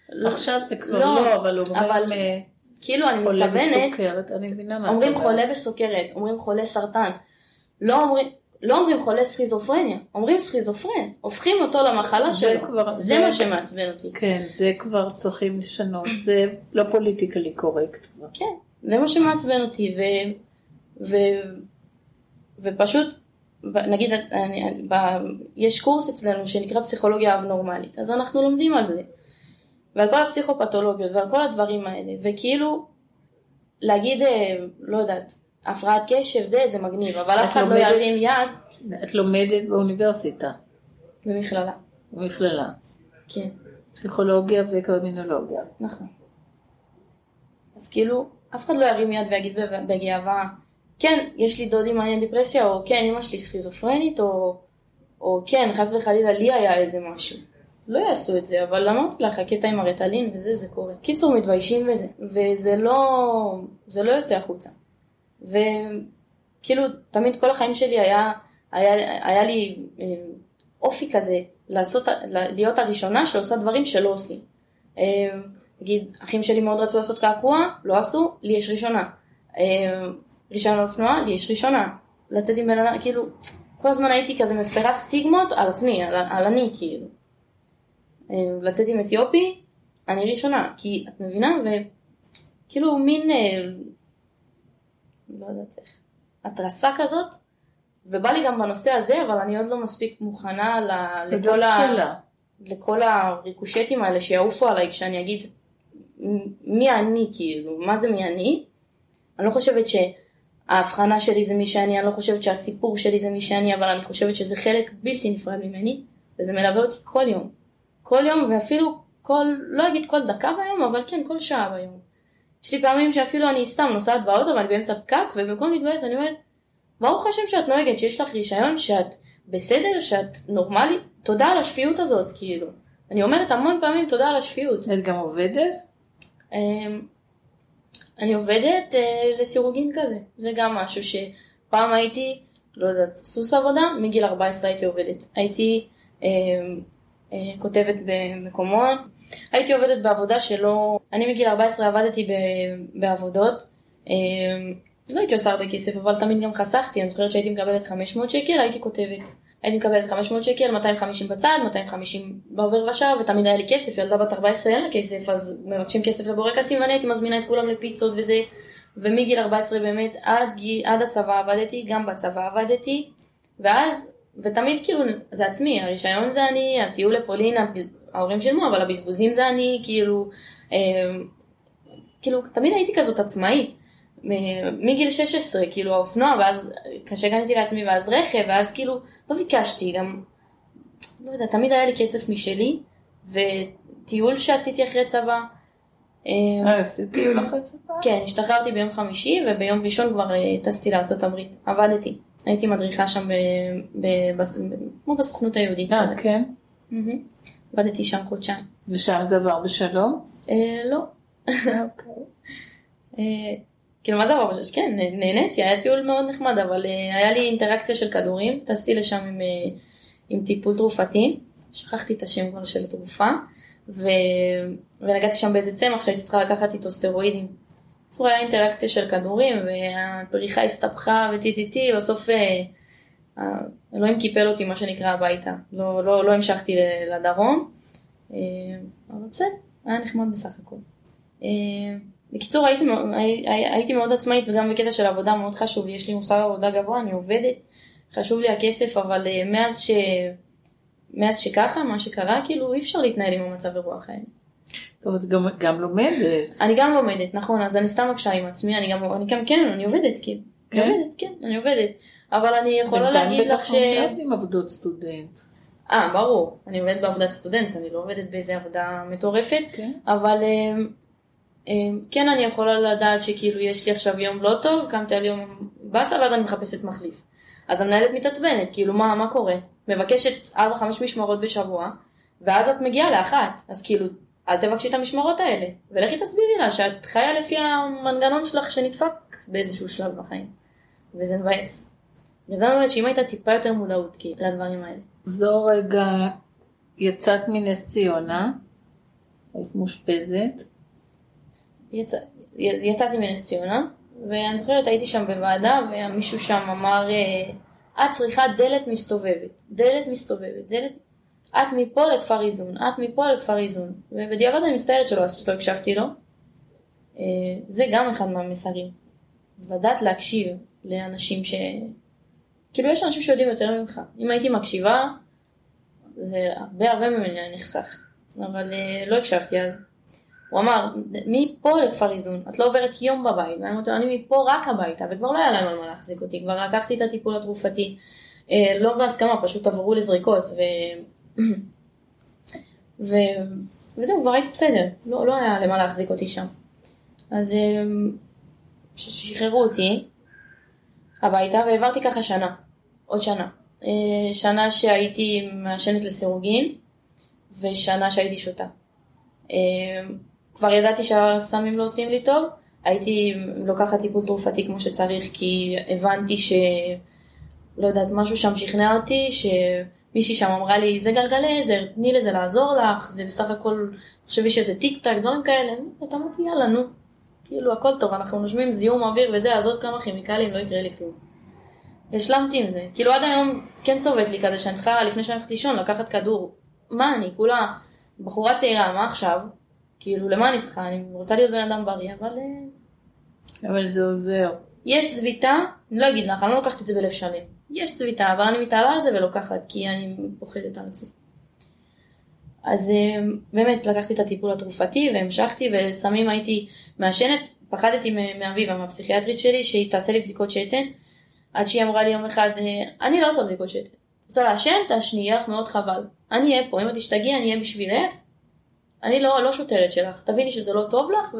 לא- עכשיו זה כבר לא, לא, אבל אומרים אבל אה, כאילו אני חולה מתכוונת, בסוכרת, אני מבינה מה אומרים. חולה בסוכרת, אומרים חולה סרטן. לא אומרים, לא אומרים חולה סכיזופרניה, אומרים סכיזופרן, הופכים אותו למחלה זה שלו. כבר- זה זה- מה שמעצבן אותי. כן, זה כבר צריכים לשנות, זה לא פוליטיקלי קורקט. כן, זה מה שמעצבן אותי, ו... ו... ופשוט, נגיד, אני, ב, יש קורס אצלנו שנקרא פסיכולוגיה אבנורמלית, אז אנחנו לומדים על זה, ועל כל הפסיכופתולוגיות ועל כל הדברים האלה, וכאילו, להגיד, אה, לא יודעת, הפרעת קשב זה, זה מגניב, אבל אף אחד לא ירים יד. את לומדת באוניברסיטה. במכללה. במכללה. כן. פסיכולוגיה וקרימינולוגיה. נכון. אז כאילו, אף אחד לא ירים יד ויגיד בגאווה, כן, יש לי דוד עם מעניין דיפרסיה, או כן, אמא שלי סכיזופרנית, או, או כן, חס וחלילה לי היה איזה משהו. לא יעשו את זה, אבל אמרתי לך, הקטע עם הרטלין וזה, זה קורה. קיצור, מתביישים בזה, וזה לא, זה לא יוצא החוצה. וכאילו, תמיד כל החיים שלי היה, היה, היה לי אה, אופי כזה, לעשות, להיות הראשונה שעושה דברים שלא עושים. אה, נגיד, אחים שלי מאוד רצו לעשות קעקוע, לא עשו, לי יש ראשונה. אה, רישיון אופנוע, לי יש ראשונה. לצאת עם בן אדם, כאילו, כל הזמן הייתי כזה מפרה סטיגמות על עצמי, על, על אני, כאילו. אה, לצאת עם אתיופי, אני ראשונה, כי את מבינה? וכאילו מין, לא יודעת איך, התרסה כזאת, ובא לי גם בנושא הזה, אבל אני עוד לא מספיק מוכנה ל, לכל, ה, לכל הריקושטים האלה שיעופו עליי כשאני אגיד מי אני כאילו, מה זה מי אני. אני לא חושבת שההבחנה שלי זה מי שאני, אני לא חושבת שהסיפור שלי זה מי שאני, אבל אני חושבת שזה חלק בלתי נפרד ממני, וזה מלווה אותי כל יום. כל יום, ואפילו כל, לא אגיד כל דקה ביום, אבל כן, כל שעה ביום. יש לי פעמים שאפילו אני סתם נוסעת באוטו ואני באמצע פקק, ובמקום להתבאס אני אומרת, ברוך השם שאת נוהגת, שיש לך רישיון, שאת בסדר, שאת נורמלית, תודה על השפיות הזאת, כאילו. אני אומרת המון פעמים תודה על השפיות. את גם עובדת? אמ, אני עובדת אה, לסירוגין כזה, זה גם משהו שפעם הייתי, לא יודעת, סוס עבודה, מגיל 14 הייתי עובדת. הייתי אה, כותבת במקומון, הייתי עובדת בעבודה שלא, אני מגיל 14 עבדתי ב, בעבודות, אה, לא הייתי עושה הרבה כסף, אבל תמיד גם חסכתי, אני זוכרת שהייתי מקבלת 500 שקל, הייתי כותבת. הייתי מקבלת 500 שקל, 250 בצד, 250 בעובר ושב, ותמיד היה לי כסף, ילדה בת 14 אין לה כסף, אז מבקשים כסף לבורקסים, ואני הייתי מזמינה את כולם לפיצות וזה, ומגיל 14 באמת, עד, עד הצבא עבדתי, גם בצבא עבדתי, ואז, ותמיד כאילו, זה עצמי, הרישיון זה אני, הטיול לפולין, ההורים שילמו, אבל הבזבוזים זה אני, כאילו, אה, כאילו, תמיד הייתי כזאת עצמאית. מגיל 16, כאילו האופנוע, ואז כאשר קניתי לעצמי, ואז רכב, ואז כאילו לא ביקשתי, גם, לא יודע, תמיד היה לי כסף משלי, וטיול שעשיתי אחרי צבא. אה, עשית טיול אחרי צבא? כן, השתחררתי ביום חמישי, וביום ראשון כבר אה, טסתי לארה"ב, עבדתי. הייתי מדריכה שם, כמו בסוכנות היהודית. אה, כן? עבדתי שם חודשיים. ושם זה עבר בשלום? אה, לא. אוקיי. כאילו מה זה עבר בשש? כן, נהניתי, היה טיול מאוד נחמד, אבל uh, היה לי אינטראקציה של כדורים, טסתי לשם עם, טיפול תרופתי, שכחתי את השם כבר של התרופה. ונגעתי שם באיזה צמח שהייתי צריכה לקחת איתו סטרואידים. בקיצור היה אינטראקציה של כדורים, והפריחה הסתבכה וטי-טי-טי, בסוף uh, אלוהים קיפל אותי מה שנקרא הביתה, לא, לא, לא המשכתי לדרום, uh, אבל בסדר, היה נחמד בסך הכל. בקיצור, הייתי, הייתי מאוד עצמאית וגם בקטע של עבודה מאוד חשוב לי, יש לי מוסר עבודה גבוה, אני עובדת, חשוב לי הכסף, אבל אה, מאז, ש... מאז שככה, מה שקרה, כאילו אי אפשר להתנהל עם המצב הרוח האלה. טוב, את גם, גם לומדת. אני גם לומדת, נכון, אז אני סתם מקשה עם עצמי, אני גם, אני גם, כן, אני עובדת, כאילו. כן? אני עובדת, כן, אני עובדת. אבל אני יכולה להגיד לך ש... בינתיים בטח עובדת עם עבודות סטודנט. אה, ברור, אני עובדת בעבודת סטודנט, אני לא עובדת באיזה עבודה מטורפת, כן. אבל אה, אמ, כן אני יכולה לדעת שכאילו יש לי עכשיו יום לא טוב, קמתי על יום באסה ואז אני מחפשת מחליף. אז המנהלת מתעצבנת, כאילו מה, מה קורה? מבקשת 4-5 משמרות בשבוע, ואז את מגיעה לאחת, אז כאילו, אל תבקשי את המשמרות האלה, ולכי תסבירי לה שאת חיה לפי המנגנון שלך שנדפק באיזשהו שלב בחיים, וזה מבאס. וזה אומרת שאם הייתה טיפה יותר מודעות כאילו, לדברים האלה. זו רגע, יצאת מנס ציונה, היית מאושפזת. יצא, יצאתי מנס ציונה, ואני זוכרת הייתי שם בוועדה, ומישהו שם אמר, אה, את צריכה דלת מסתובבת, דלת מסתובבת, דלת, את מפה לכפר איזון, את מפה לכפר איזון, ובדיעבד אני מצטערת שלא, שלא הקשבתי לו. אה, זה גם אחד מהמסרים, לדעת להקשיב לאנשים ש... כאילו יש אנשים שיודעים יותר ממך. אם הייתי מקשיבה, זה הרבה הרבה ממני היה נחסך. אבל אה, לא הקשבתי אז. הוא אמר, מפה לכפר איזון, את לא עוברת יום בבית. ואני אומרת, אני מפה רק הביתה, וכבר לא היה להם על מה להחזיק אותי, כבר לקחתי את הטיפול התרופתי. אה, לא בהסכמה, פשוט עברו לזריקות. ו... וזהו, כבר הייתי בסדר, לא, לא היה למה להחזיק אותי שם. אז אה, שחררו אותי הביתה והעברתי ככה שנה, עוד שנה. אה, שנה שהייתי מעשנת לסירוגין ושנה שהייתי שותה. אה, כבר ידעתי שהסמים לא עושים לי טוב, הייתי לוקחת טיפול תרופתי כמו שצריך כי הבנתי ש... לא יודעת, משהו שם שכנע אותי, שמישהי שם אמרה לי, זה גלגלי עזר, תני לזה לעזור לך, זה בסך הכל, תחשבי שזה טיק טק, דברים כאלה. אתה אמרתי, יאללה, נו, כאילו הכל טוב, אנחנו נושמים זיהום אוויר וזה, אז עוד כמה כימיקלים, לא יקרה לי כלום. השלמתי עם זה. כאילו עד היום כן צובט לי כזה שאני צריכה לפני שאני הולכת לישון לקחת כדור. מה אני, כולה בחורה צעירה, מה עכשיו? כאילו למה אני צריכה? אני רוצה להיות בן אדם בריא, אבל... אה, אבל זה עוזר. יש צביטה, אני לא אגיד לך, אני לא לוקחת את זה בלב שלם. יש צביטה, אבל אני מתעלה על זה ולוקחת, כי אני פוחדת על עצמי. אז אה, באמת לקחתי את הטיפול התרופתי והמשכתי, ולסמים הייתי מעשנת, פחדתי מאביבה, מהפסיכיאטרית שלי, שהיא תעשה לי בדיקות שתן, עד שהיא אמרה לי יום אחד, אה, אני לא עושה בדיקות שתן. רוצה לעשן, תעשני, יהיה לך מאוד חבל. אני אהיה פה, אם את תשתגעי, אני אהיה בשבילך. אני לא, לא שוטרת שלך, תביני שזה לא טוב לך, *laughs*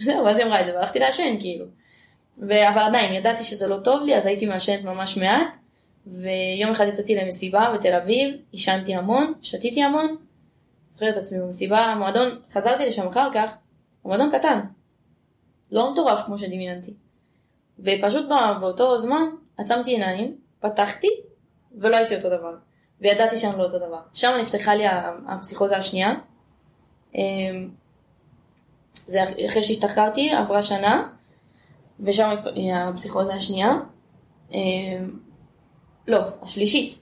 וזהו, ואז היא אמרה את זה, והלכתי לעשן, כאילו. ו... אבל עדיין, ידעתי שזה לא טוב לי, אז הייתי מעשנת ממש מעט. ויום אחד יצאתי למסיבה בתל אביב, עישנתי המון, שתיתי המון, זוכר את עצמי במסיבה, מועדון, חזרתי לשם אחר כך, המועדון קטן, לא מטורף כמו שדמיינתי. ופשוט באותו זמן עצמתי עיניים, פתחתי, ולא הייתי אותו דבר. וידעתי שאני לא אותו דבר. שם נפתחה לי הפסיכוזה השנייה. אמ, זה אחרי שהשתחררתי, עברה שנה, ושם הפסיכוזה השנייה. אמ, לא, השלישית.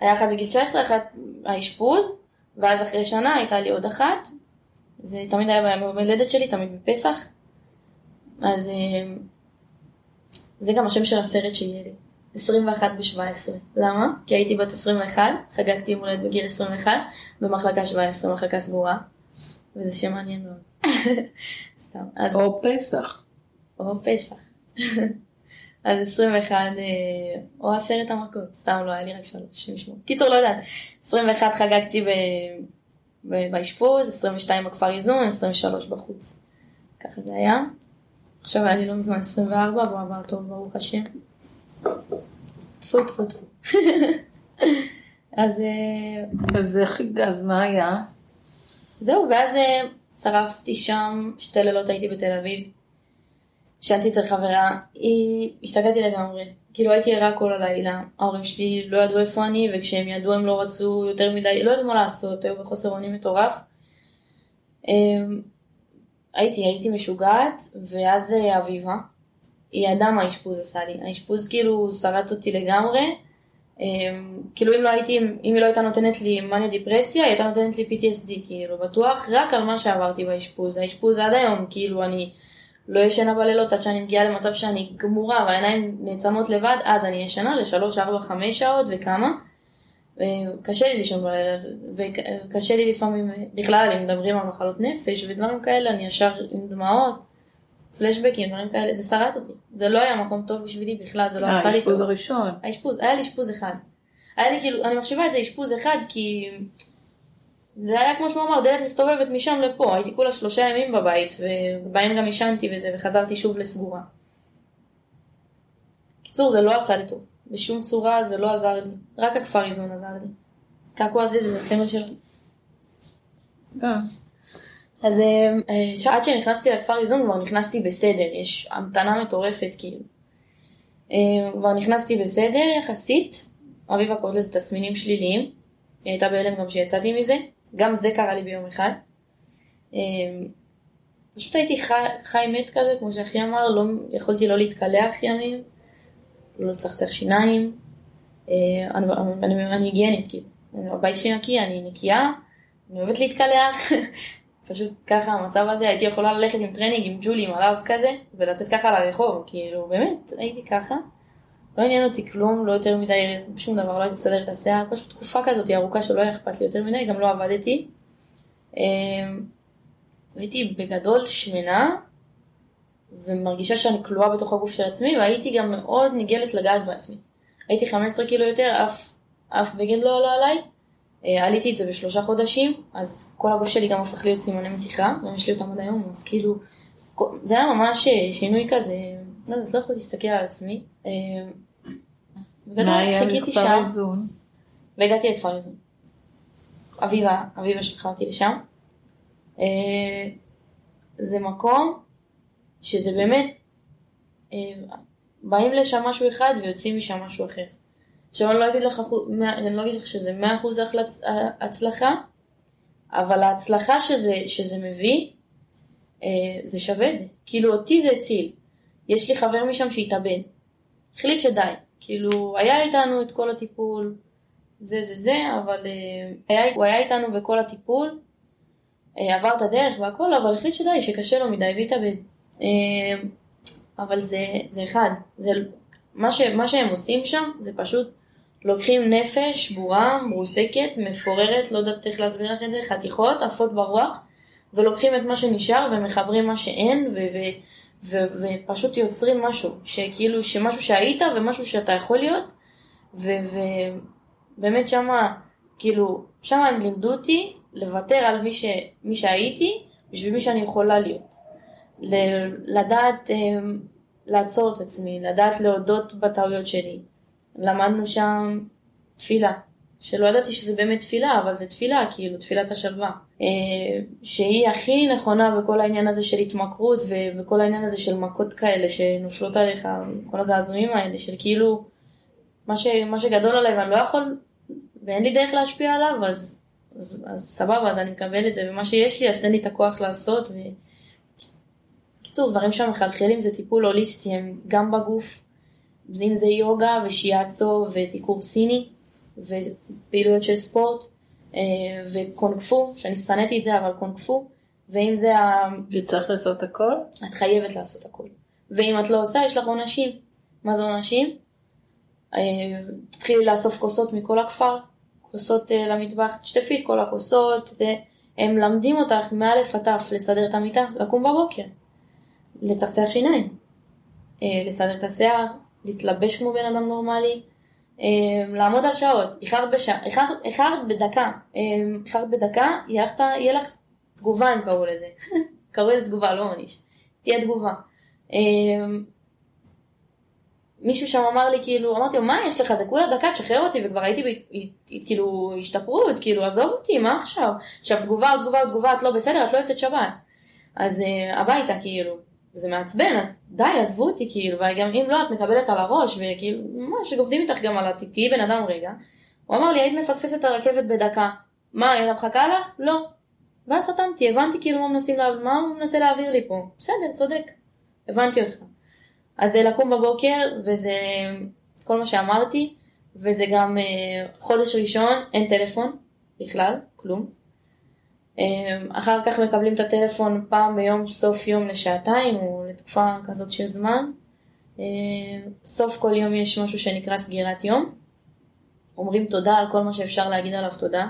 היה אחת בגיל 19, אחת האשפוז, ואז אחרי שנה הייתה לי עוד אחת. זה תמיד היה ביום הולדת שלי, תמיד בפסח. אז אמ, זה גם השם של הסרט שיהיה לי. 21 ב-17. למה? כי הייתי בת 21, חגגתי יום הולדת בגיל 21, במחלקה 17, מחלקה סגורה. וזה שם מעניין מאוד. *laughs* סתם. או פסח. או פסח. *laughs* אז 21, אה, או עשרת המכות, סתם לא היה לי רק שלוש, שמונה. קיצור, לא יודעת. 21 חגגתי באשפוז, 22 בכפר איזון, 23 בחוץ. ככה זה היה. עכשיו היה לי לא מזמן 24, והוא עבר טוב, ברוך השם. טפו טפו טפו. *laughs* אז... אה, אז איך, אז מה היה? זהו, ואז אה, שרפתי שם, שתי לילות הייתי בתל אביב. ישנתי אצל חברה, היא... השתגעתי לגמרי. כאילו הייתי ערה כל הלילה, ההורים שלי לא ידעו איפה אני, וכשהם ידעו הם לא רצו יותר מדי, לא ידעו מה לעשות, היו בחוסר אונים מטורף. אמ, הייתי, הייתי משוגעת, ואז אה, אביבה, היא ידעה מה האשפוז עשה לי. האשפוז כאילו שרט אותי לגמרי. אמ, כאילו אם לא הייתי, אם היא לא הייתה נותנת לי מניה דיפרסיה, היא הייתה נותנת לי PTSD, כאילו, בטוח רק על מה שעברתי באשפוז. האשפוז עד היום, כאילו, אני לא ישנה בלילות עד שאני מגיעה למצב שאני גמורה והעיניים נעצמות לבד, אז אני ישנה לשלוש, ארבע, חמש שעות וכמה. קשה לי לישון בלילה, וקשה לי לפעמים, בכלל, אם מדברים על מחלות נפש ודברים כאלה, אני ישר עם דמעות, פלשבקים, דברים כאלה, זה שרט אותי. זה לא היה מקום טוב בשבילי בכלל, זה לא עשתה לי טוב. האשפוז הראשון. האשפוז, היה לי אשפוז אחד. היה לי כאילו, אני מחשיבה את זה אשפוז אחד, כי זה היה כמו שהוא אמר, דלת מסתובבת משם לפה, הייתי כולה שלושה ימים בבית, ובהם גם עישנתי וזה, וחזרתי שוב לסגורה. קיצור, זה לא עשה לי טוב. בשום צורה זה לא עזר לי. רק הכפר איזון עזר לי. קעקוע הזה זה הסמל שלו. אה. אז אה, עד שנכנסתי לכפר איזון כבר נכנסתי בסדר, יש המתנה מטורפת כאילו. אה, כבר נכנסתי בסדר יחסית, אביבה קוראת לזה תסמינים שליליים, היא הייתה בהלם גם שיצאתי מזה, גם זה קרה לי ביום אחד. פשוט הייתי חי, חי מת כזה, כמו שאחי אמר, לא, יכולתי לא להתקלח ימים, לא לצחצח שיניים, אה, אני, אני, אני היגיינית, כאילו, הבית שלי נקי, אני נקייה, אני אוהבת להתקלח, *laughs* פשוט ככה המצב הזה, הייתי יכולה ללכת עם טרנינג עם ג'ולי עם עליו כזה, ולצאת ככה לרחוב, כאילו, באמת, הייתי ככה. לא עניין אותי כלום, לא יותר מדי, שום דבר, לא הייתי מסדרת את השיער, פשוט תקופה כזאת ארוכה שלא היה אכפת לי יותר מדי, גם לא עבדתי. אמ, הייתי בגדול שמנה, ומרגישה שאני כלואה בתוך הגוף של עצמי, והייתי גם מאוד ניגלת לגעת בעצמי. הייתי 15 קילו יותר, אף, אף בגד לא עלה עליי. אה, עליתי את זה בשלושה חודשים, אז כל הגוף שלי גם הפך להיות סימני מתיחה, גם יש לי אותם עד היום, אז כאילו, זה היה ממש אה, שינוי כזה, לא יודעת, לא יכולתי להסתכל על עצמי. אה, מה היה לכפר איזון? והגעתי לכפר איזון. אביבה, אביבה שלחה אותי לשם. זה מקום שזה באמת, באים לשם משהו אחד ויוצאים משם משהו אחר. עכשיו אני לא אגיד לך, אני לא אגיד לך שזה מאה אחוז הצלחה, אבל ההצלחה שזה, שזה מביא, אה, זה שווה את זה. כאילו אותי זה הציל. יש לי חבר משם שהתאבד. החליט שדי. כאילו, היה איתנו את כל הטיפול, זה זה זה, אבל אה, היה, הוא היה איתנו בכל הטיפול, אה, עבר את הדרך והכל, אבל החליט שדי, שקשה לו מדי והתאבד. אבל זה, זה אחד, זה, מה, ש, מה שהם עושים שם זה פשוט לוקחים נפש שבורה, מרוסקת, מפוררת, לא יודעת איך להסביר לך את זה, חתיכות, עפות ברוח, ולוקחים את מה שנשאר ומחברים מה שאין, ו- ו- ו- ופשוט יוצרים משהו, שכאילו, שמשהו שהיית ומשהו שאתה יכול להיות, ובאמת ו- שמה, כאילו, שמה הם לימדו אותי לוותר על מי, ש- מי שהייתי, בשביל מי שאני יכולה להיות. ל- לדעת um, לעצור את עצמי, לדעת להודות בטעויות שלי. למדנו שם תפילה, שלא ידעתי שזה באמת תפילה, אבל זה תפילה, כאילו, תפילת השלווה. אה, שהיא הכי נכונה בכל העניין הזה של התמכרות ובכל העניין הזה של מכות כאלה שנופלות עליך, כל הזעזועים האלה של כאילו, מה, ש, מה שגדול עליי ואני לא יכול, ואין לי דרך להשפיע עליו, אז, אז, אז סבבה, אז אני מקבל את זה, ומה שיש לי, אז תן לי את הכוח לעשות. ו... קיצור, דברים שמחלחלים זה טיפול הוליסטי, הם גם בגוף, אם זה יוגה ושיאצו ודיקור סיני ופעילויות של ספורט אה, וקונג פו, שאני שנאתי את זה אבל קונג פו, ואם זה ה... וצריך לעשות הכל? את חייבת לעשות הכל. ואם את לא עושה, יש לך עונשים. מה זה עונשים? אה, תתחילי לאסוף כוסות מכל הכפר, כוסות אה, למטבח, תשטפי את כל הכוסות, הם מלמדים אותך מאלף עד תף לסדר את המיטה, לקום בבוקר, לצחצח שיניים, לסדר את השיער, להתלבש כמו בן אדם נורמלי, לעמוד על שעות, איחרת איחרת בדקה, אמ, איחרת בדקה, יהיה לך תגובה הם קראו לזה, *laughs* קראו לזה תגובה, לא עניש, תהיה תגובה. אמ, מישהו שם אמר לי, כאילו, אמרתי לו, מה יש לך, זה כולה דקה, תשחרר אותי, וכבר הייתי, כאילו, השתפרות, כאילו, עזוב אותי, מה עכשיו? עכשיו, תגובה, תגובה, תגובה, את לא בסדר, את לא יוצאת שבת. אז uh, הביתה, כאילו. זה מעצבן, אז די, עזבו אותי, כאילו, וגם אם לא, את מקבלת על הראש, וכאילו, ממש עובדים איתך גם על התיתי בן אדם רגע. הוא אמר לי, היית מפספסת את הרכבת בדקה. מה, היא מחכה לך? לא. ואז סתמתי, הבנתי כאילו מה, לה... מה הוא מנסה להעביר לי פה. בסדר, צודק, הבנתי אותך. אז זה לקום בבוקר, וזה כל מה שאמרתי, וזה גם אה, חודש ראשון, אין טלפון בכלל, כלום. אמ, אחר כך מקבלים את הטלפון פעם ביום, סוף יום לשעתיים, או לתקופה כזאת של זמן. אמ, סוף כל יום יש משהו שנקרא סגירת יום. אומרים תודה על כל מה שאפשר להגיד עליו תודה.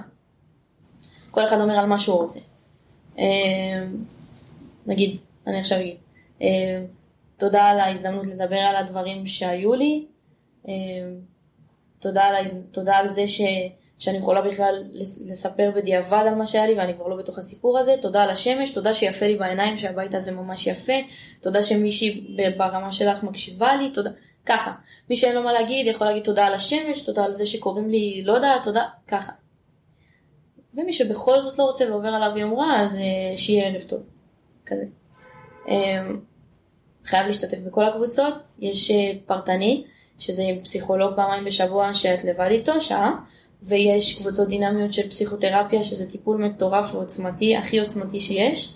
כל אחד אומר על מה שהוא רוצה. אמ, נגיד, אני עכשיו אגיד, תודה על ההזדמנות לדבר על הדברים שהיו לי, תודה על. תודה על זה ש... שאני יכולה בכלל לספר בדיעבד על מה שהיה לי ואני כבר לא בתוך הסיפור הזה. תודה על השמש, תודה שיפה לי בעיניים שהבית הזה ממש יפה, תודה שמישהי ברמה שלך מקשיבה לי, תודה, ככה. מי שאין לו מה להגיד יכול להגיד תודה על השמש, תודה על זה שקוראים לי לא יודעת, תודה, ככה. ומי שבכל זאת לא רוצה ועובר עליו יום רע, אז uh, שיהיה ערב טוב, כזה. Um, חייב להשתתף בכל הקבוצות, יש uh, פרטני, שזה עם פסיכולוג פעמיים בשבוע שאת לבד איתו, שעה. ויש קבוצות דינמיות של פסיכותרפיה, שזה טיפול מטורף ועוצמתי, הכי עוצמתי שיש.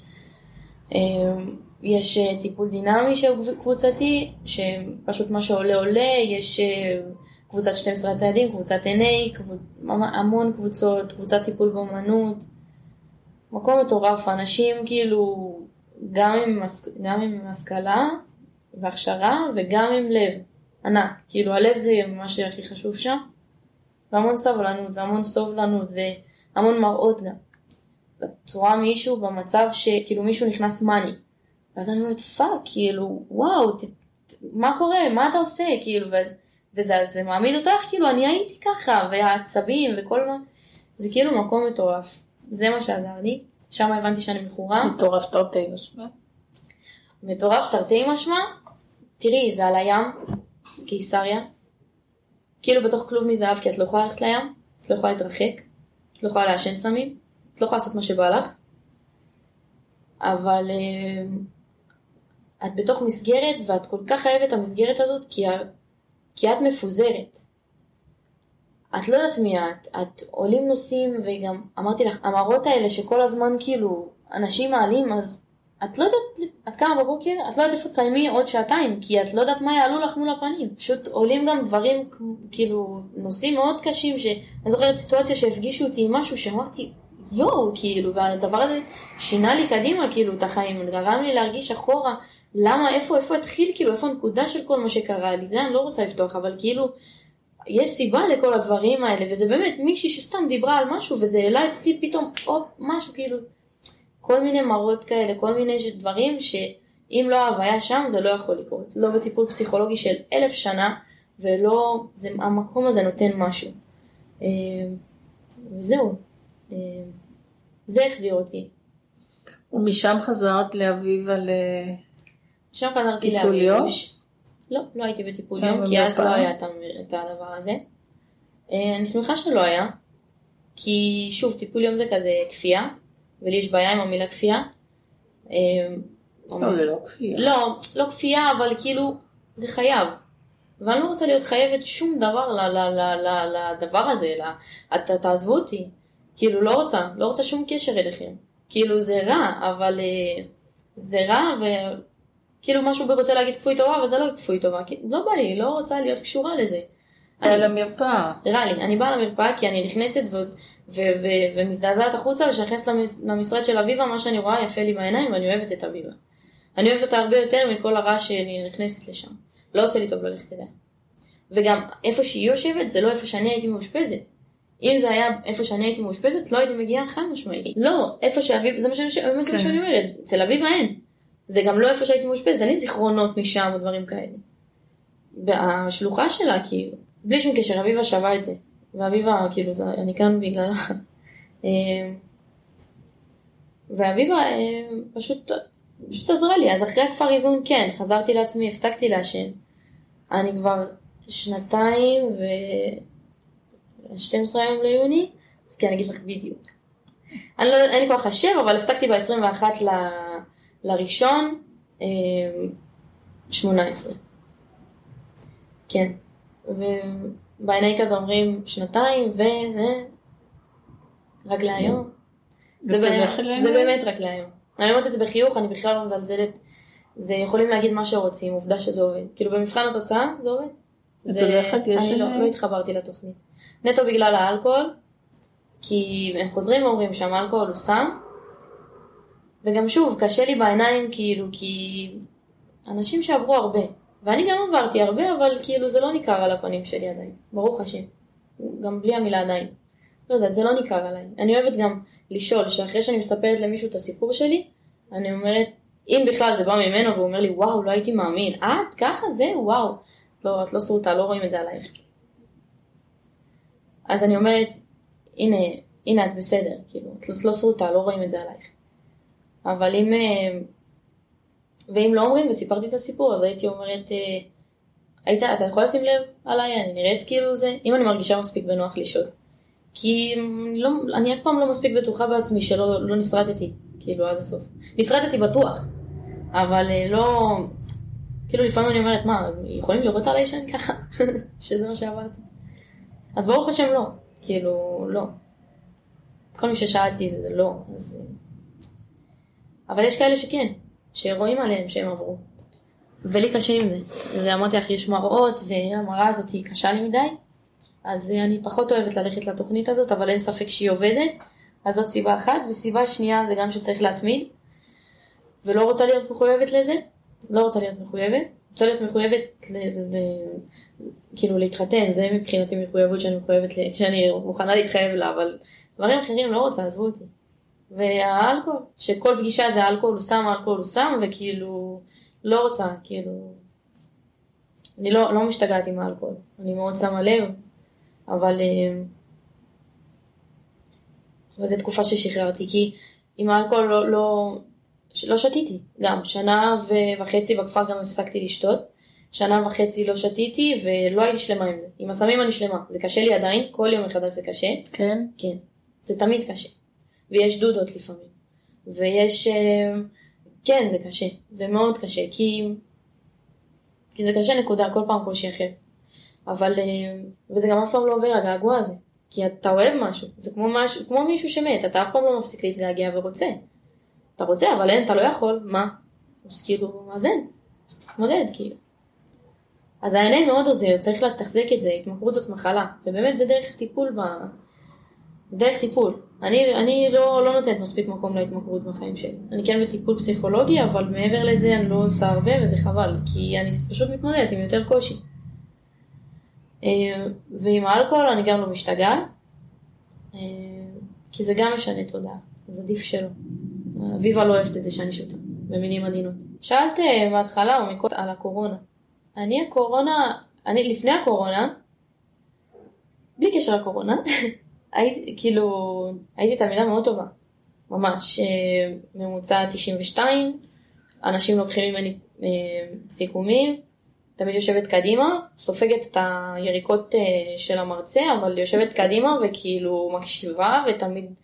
אמ, יש אה, טיפול דינמי שהוא קבוצתי, שפשוט מה שעולה עולה, יש אה, קבוצת 12 הצעדים, קבוצת NA, קבוצ... המון קבוצות, קבוצת טיפול באמנות. מקום מטורף, אנשים כאילו גם עם, גם עם השכלה והכשרה וגם עם לב. ענק. כאילו הלב זה מה שהכי חשוב שם. והמון סבלנות, והמון סובלנות, והמון מראות גם. את רואה מישהו במצב שכאילו מישהו נכנס מאני. ואז אני אומרת, fuck, כאילו, וואו, ת, מה קורה? מה אתה עושה? כאילו, ו, וזה זה מעמיד אותך, כאילו, אני הייתי ככה, והעצבים וכל מה, זה כאילו מקום מטורף. זה מה שעזר לי. שם הבנתי שאני מכורה. מטורף תרתי משמע. מטורף תרתי משמע. תראי, זה על הים, קיסריה. כאילו בתוך כלוב מזהב, כי את לא יכולה ללכת לים, את לא יכולה להתרחק, את לא יכולה לעשן סמים, את לא יכולה לעשות מה שבא לך. אבל אה, את בתוך מסגרת, ואת כל כך חייבת את המסגרת הזאת, כי, כי את מפוזרת. את לא יודעת מי את, את עולים נוסעים, וגם אמרתי לך, המראות האלה שכל הזמן כאילו אנשים מעלים, אז את לא יודעת, את קמה בבוקר, את לא יודעת איפה תסיימי עוד שעתיים, כי את לא יודעת מה יעלו לך מול הפנים. פשוט עולים גם דברים, כאילו, נושאים מאוד קשים, שאני זוכרת סיטואציה שהפגישו אותי עם משהו שאמרתי, יואו, כאילו, והדבר הזה שינה לי קדימה, כאילו, את החיים, גרם לי להרגיש אחורה, למה, איפה, איפה התחיל, כאילו, איפה הנקודה של כל מה שקרה לי, זה אני לא רוצה לפתוח, אבל כאילו, יש סיבה לכל הדברים האלה, וזה באמת מישהי שסתם דיברה על משהו, וזה העלה אצלי פתאום עוד משהו, כאילו, כל מיני מראות כאלה, כל מיני דברים שאם לא ההוויה שם זה לא יכול לקרות. לא בטיפול פסיכולוגי של אלף שנה, ולא, זה, המקום הזה נותן משהו. אה, וזהו. אה, זה החזיר אותי. ומשם חזרת לאביב על משם חזרתי טיפול יום? לא, לא הייתי בטיפול יום, כי אז לא? היה את הדבר הזה. אה, אני שמחה שלא היה, כי שוב, טיפול יום זה כזה כפייה, ולי יש בעיה עם המילה כפייה. אה, לא, זה לא כפייה. לא, לא כפייה, אבל כאילו, זה חייב. ואני לא רוצה להיות חייבת שום דבר לדבר הזה, תעזבו אותי. כאילו, לא רוצה, לא רוצה שום קשר אליכם. כאילו, זה רע, אבל אה, זה רע, וכאילו משהו רוצה להגיד כפוי טובה, אבל זה לא כפוי טובה, לא בא לי, לא רוצה להיות קשורה לזה. באה למרפאה. רע לי, אני באה למרפאה כי אני נכנסת ו- ו- ומזדעזעת החוצה, למס- למשרד של אביבה, מה שאני רואה יפה לי בעיניים, ואני אוהבת את אביבה. אני אוהבת אותה הרבה יותר מכל הרעש שאני נכנסת לשם. לא עושה לי טוב ללכת אליה. וגם איפה שהיא יושבת, זה לא איפה שאני הייתי מאושפזת. אם זה היה איפה שאני הייתי מאושפזת, לא הייתי מגיעה חד משמעית. לא, איפה שאביבה, זה מה שאני, זה מה כן. שאני אומרת, אצל אביבה אין. זה גם לא איפה שהייתי מאושפזת, אין לי זיכרונות משם או דברים כאלה. והשלוחה שלה, כאילו, בלי שום קשר, אביבה שווה את זה. ואביבה, כאילו, זה, אני כאן בגללה. אה, ואביבה אה, פשוט, פשוט עזרה לי. אז אחרי הכפר איזון, כן, חזרתי לעצמי, הפסקתי לעשן. אני כבר שנתיים ו... 12 היום ליוני, כן, אני אגיד לך בדיוק. אני לא, אין לי כוח לחשב, אבל הפסקתי ב-21 ל... לראשון, אה, 18. כן. ובעיני כזה אומרים שנתיים, ו... רק להיום. זה, באמת? זה באמת רק להיום. אני אומרת את זה בחיוך, אני בכלל לא מזלזלת. זה יכולים להגיד מה שרוצים, עובדה שזה עובד. כאילו במבחן התוצאה זה עובד. זה- הולכת, יש אני לא? לא התחברתי לתוכנית. נטו בגלל האלכוהול, כי הם חוזרים ואומרים שם אלכוהול הוא סם, וגם שוב, קשה לי בעיניים כאילו, כי אנשים שעברו הרבה, ואני גם עברתי הרבה, אבל כאילו זה לא ניכר על הפנים שלי עדיין, ברוך השם. גם בלי המילה עדיין. לא יודעת, זה לא ניכר עליי. אני אוהבת גם לשאול, שאחרי שאני מספרת למישהו את הסיפור שלי, אני אומרת, אם בכלל זה בא ממנו והוא אומר לי, וואו, לא הייתי מאמין, את ככה, זה, וואו. לא, את לא סרוטה, לא רואים את זה עלייך. אז אני אומרת, הנה, הנה את בסדר, כאילו, את לא- סרוטה, לא רואים את זה עלייך. אבל אם, אה, ואם לא אומרים וסיפרתי את הסיפור, אז הייתי אומרת, אה, היית, אתה יכול לשים לב עליי, אני נראית כאילו זה, אם אני מרגישה מספיק בנוח לשאול. כי אני לא, אני אף פעם לא מספיק בטוחה בעצמי שלא לא נסרטתי, כאילו עד הסוף. נסרטתי בטוח, אבל אה, לא, כאילו לפעמים אני אומרת, מה, יכולים לראות עליי שאני ככה? *laughs* שזה מה שעברתי. אז ברוך השם לא, כאילו, לא. כל מי ששאלתי זה לא, אז... אה, אבל יש כאלה שכן, שרואים עליהם שהם עברו. ולי קשה עם זה. זה אמרתי לך, יש מראות, והמראה הזאת היא קשה לי מדי, אז אני פחות אוהבת ללכת לתוכנית הזאת, אבל אין ספק שהיא עובדת. אז זאת סיבה אחת, וסיבה שנייה זה גם שצריך להתמיד, ולא רוצה להיות מחויבת לזה, לא רוצה להיות מחויבת, רוצה להיות מחויבת, ל, ל, כאילו להתחתן, זה מבחינתי מחויבות שאני מחויבת, ל, שאני מוכנה להתחייב לה, אבל דברים אחרים לא רוצה, עזבו אותי. והאלכוהול, שכל פגישה זה אלכוהול הוא שם, אלכוהול הוא שם, וכאילו, לא רוצה, כאילו, אני לא, לא משתגעת עם האלכוהול, אני מאוד שמה לב, אבל, אה, אבל זו תקופה ששחררתי, כי עם האלכוהול לא, לא, לא שתיתי, גם שנה וחצי בכפר גם הפסקתי לשתות, שנה וחצי לא שתיתי ולא הייתי שלמה עם זה. עם הסמים אני שלמה, זה קשה לי עדיין, כל יום מחדש זה קשה. כן? כן, זה תמיד קשה. ויש דודות לפעמים. ויש, אה, כן זה קשה, זה מאוד קשה, כי, כי זה קשה נקודה, כל פעם קושי אחר. אבל, אה, וזה גם אף פעם לא עובר הגעגוע הזה. כי אתה אוהב משהו, זה כמו, משהו, כמו מישהו שמת, אתה אף פעם לא מפסיק להתגעגע ורוצה. אתה רוצה, אבל אין, אתה לא יכול, מה? אז כאילו, אז אין, תתמודד, כאילו. אז ה-NA מאוד עוזר, צריך לתחזק את זה, התמכרות זאת מחלה, ובאמת זה דרך טיפול ב... דרך טיפול. אני, אני לא, לא נותנת מספיק מקום להתמכרות בחיים שלי. אני כן בטיפול פסיכולוגי, אבל מעבר לזה אני לא עושה הרבה וזה חבל, כי אני פשוט מתמודדת עם יותר קושי. אה, ועם האלכוהול אני גם לא משתגעת, אה, כי זה גם משנה תודעה, אז עדיף שלא. אביבה לא אוהבת את זה שאני שותה, במילים עדינות. שאלת אה, בהתחלה או מקודם על הקורונה. אני הקורונה, אני לפני הקורונה, בלי קשר לקורונה, *laughs* הייתי, כאילו, הייתי תלמידה מאוד טובה, ממש, ממוצע 92, אנשים לוקחים ממני סיכומים, תמיד יושבת קדימה, סופגת את היריקות אה, של המרצה, אבל יושבת קדימה וכאילו מקשיבה, ותמיד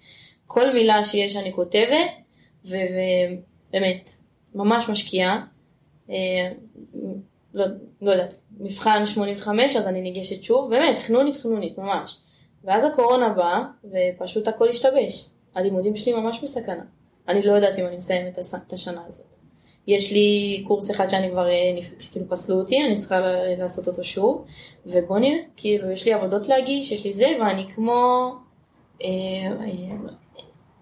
כל מילה שיש אני כותבת, ובאמת, ממש משקיעה. אה, לא, לא יודעת, מבחן 85, אז אני ניגשת שוב, באמת, חנונית חנונית, ממש. ואז הקורונה באה, ופשוט הכל השתבש. הלימודים שלי ממש בסכנה. אני לא יודעת אם אני מסיימת את השנה הזאת. יש לי קורס אחד שאני כבר, אה, כאילו פסלו אותי, אני צריכה לעשות אותו שוב, ובוא נראה, כאילו יש לי עבודות להגיש, יש לי זה, ואני כמו, אה, אה,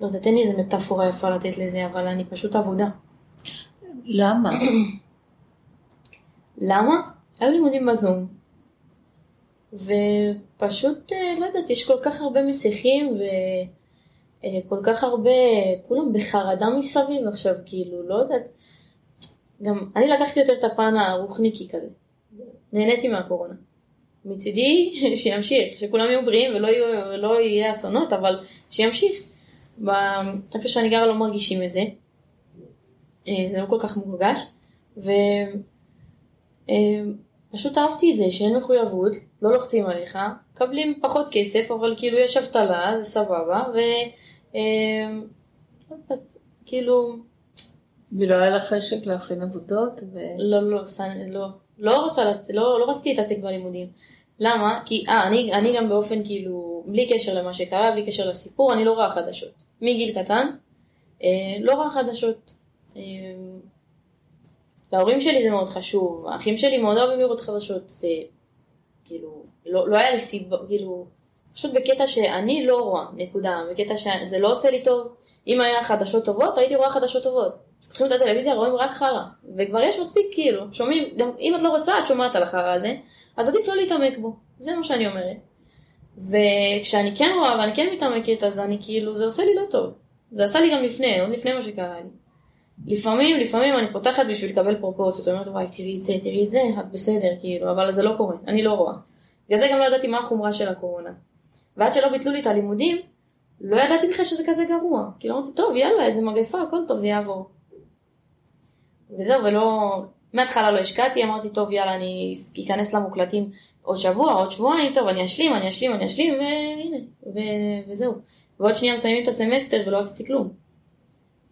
לא יודעת, אין לי איזה מטאפורה יפה לתת לזה, אבל אני פשוט עבודה. למה? למה? היו לימודים בזום, ופשוט, אה, לא יודעת, יש כל כך הרבה מסיכים, וכל כך הרבה, כולם בחרדה מסביב עכשיו, כאילו, לא יודעת. גם אני לקחתי יותר את הפן הרוחניקי כזה. נהניתי מהקורונה. מצידי *laughs* שימשיך, שכולם יהיו בריאים ולא, יהיו, ולא יהיה אסונות, אבל שימשיך. איפה שאני גרה לא מרגישים את זה. אה, זה לא כל כך מורגש. ופשוט אה, אהבתי את זה שאין מחויבות, לא לוחצים עליך, מקבלים פחות כסף, אבל כאילו יש אבטלה, זה סבבה, ו... אה, לא כאילו... ולא היה לך חשק להכין עבודות? ו... לא, לא, לא, לא, רוצה, לא, לא רציתי להתעסק בלימודים. למה? כי, אה, אני, אני גם באופן כאילו, בלי קשר למה שקרה, בלי קשר לסיפור, אני לא רואה חדשות. מגיל קטן, אה, לא רואה חדשות. אה, להורים שלי זה מאוד חשוב, האחים שלי מאוד אוהבים לראות חדשות, זה כאילו, לא, לא היה לי סיבה, כאילו, פשוט בקטע שאני לא רואה, נקודה, בקטע שזה לא עושה לי טוב. אם היה חדשות טובות, הייתי רואה חדשות טובות. פותחים את הטלוויזיה, רואים רק חרא. וכבר יש מספיק כאילו, שומעים, גם אם את לא רוצה, את שומעת על החרא הזה, אז עדיף לא להתעמק בו. זה מה שאני אומרת. וכשאני כן רואה ואני כן מתעמקת, אז אני כאילו, זה עושה לי לא טוב. זה עשה לי גם לפני, עוד לפני מה שקרה לי. לפעמים, לפעמים אני פותחת בשביל לקבל פרופורציות, אומרת, וואי, תראי את זה, תראי את זה, את בסדר, כאילו, אבל זה לא קורה, אני לא רואה. בגלל זה גם לא ידעתי מה החומרה של הקורונה. ועד שלא ביטלו לי את הלימודים, לא ידעתי בכלל שזה כזה גרוע. כאילו אמרתי, טוב, יאללה, איזה מגפה, הכל טוב, זה יעבור. וזהו, ולא, מההתחלה לא השקעתי, אמרתי, טוב, יאללה, אני אכנס למוקלטים עוד שבוע, עוד שבועיים, טוב, אני אשלים, אני אשלים, אני אשלים, והנה, ו- וזהו. ועוד שנייה מסיימים את הסמסטר ולא עשיתי כלום.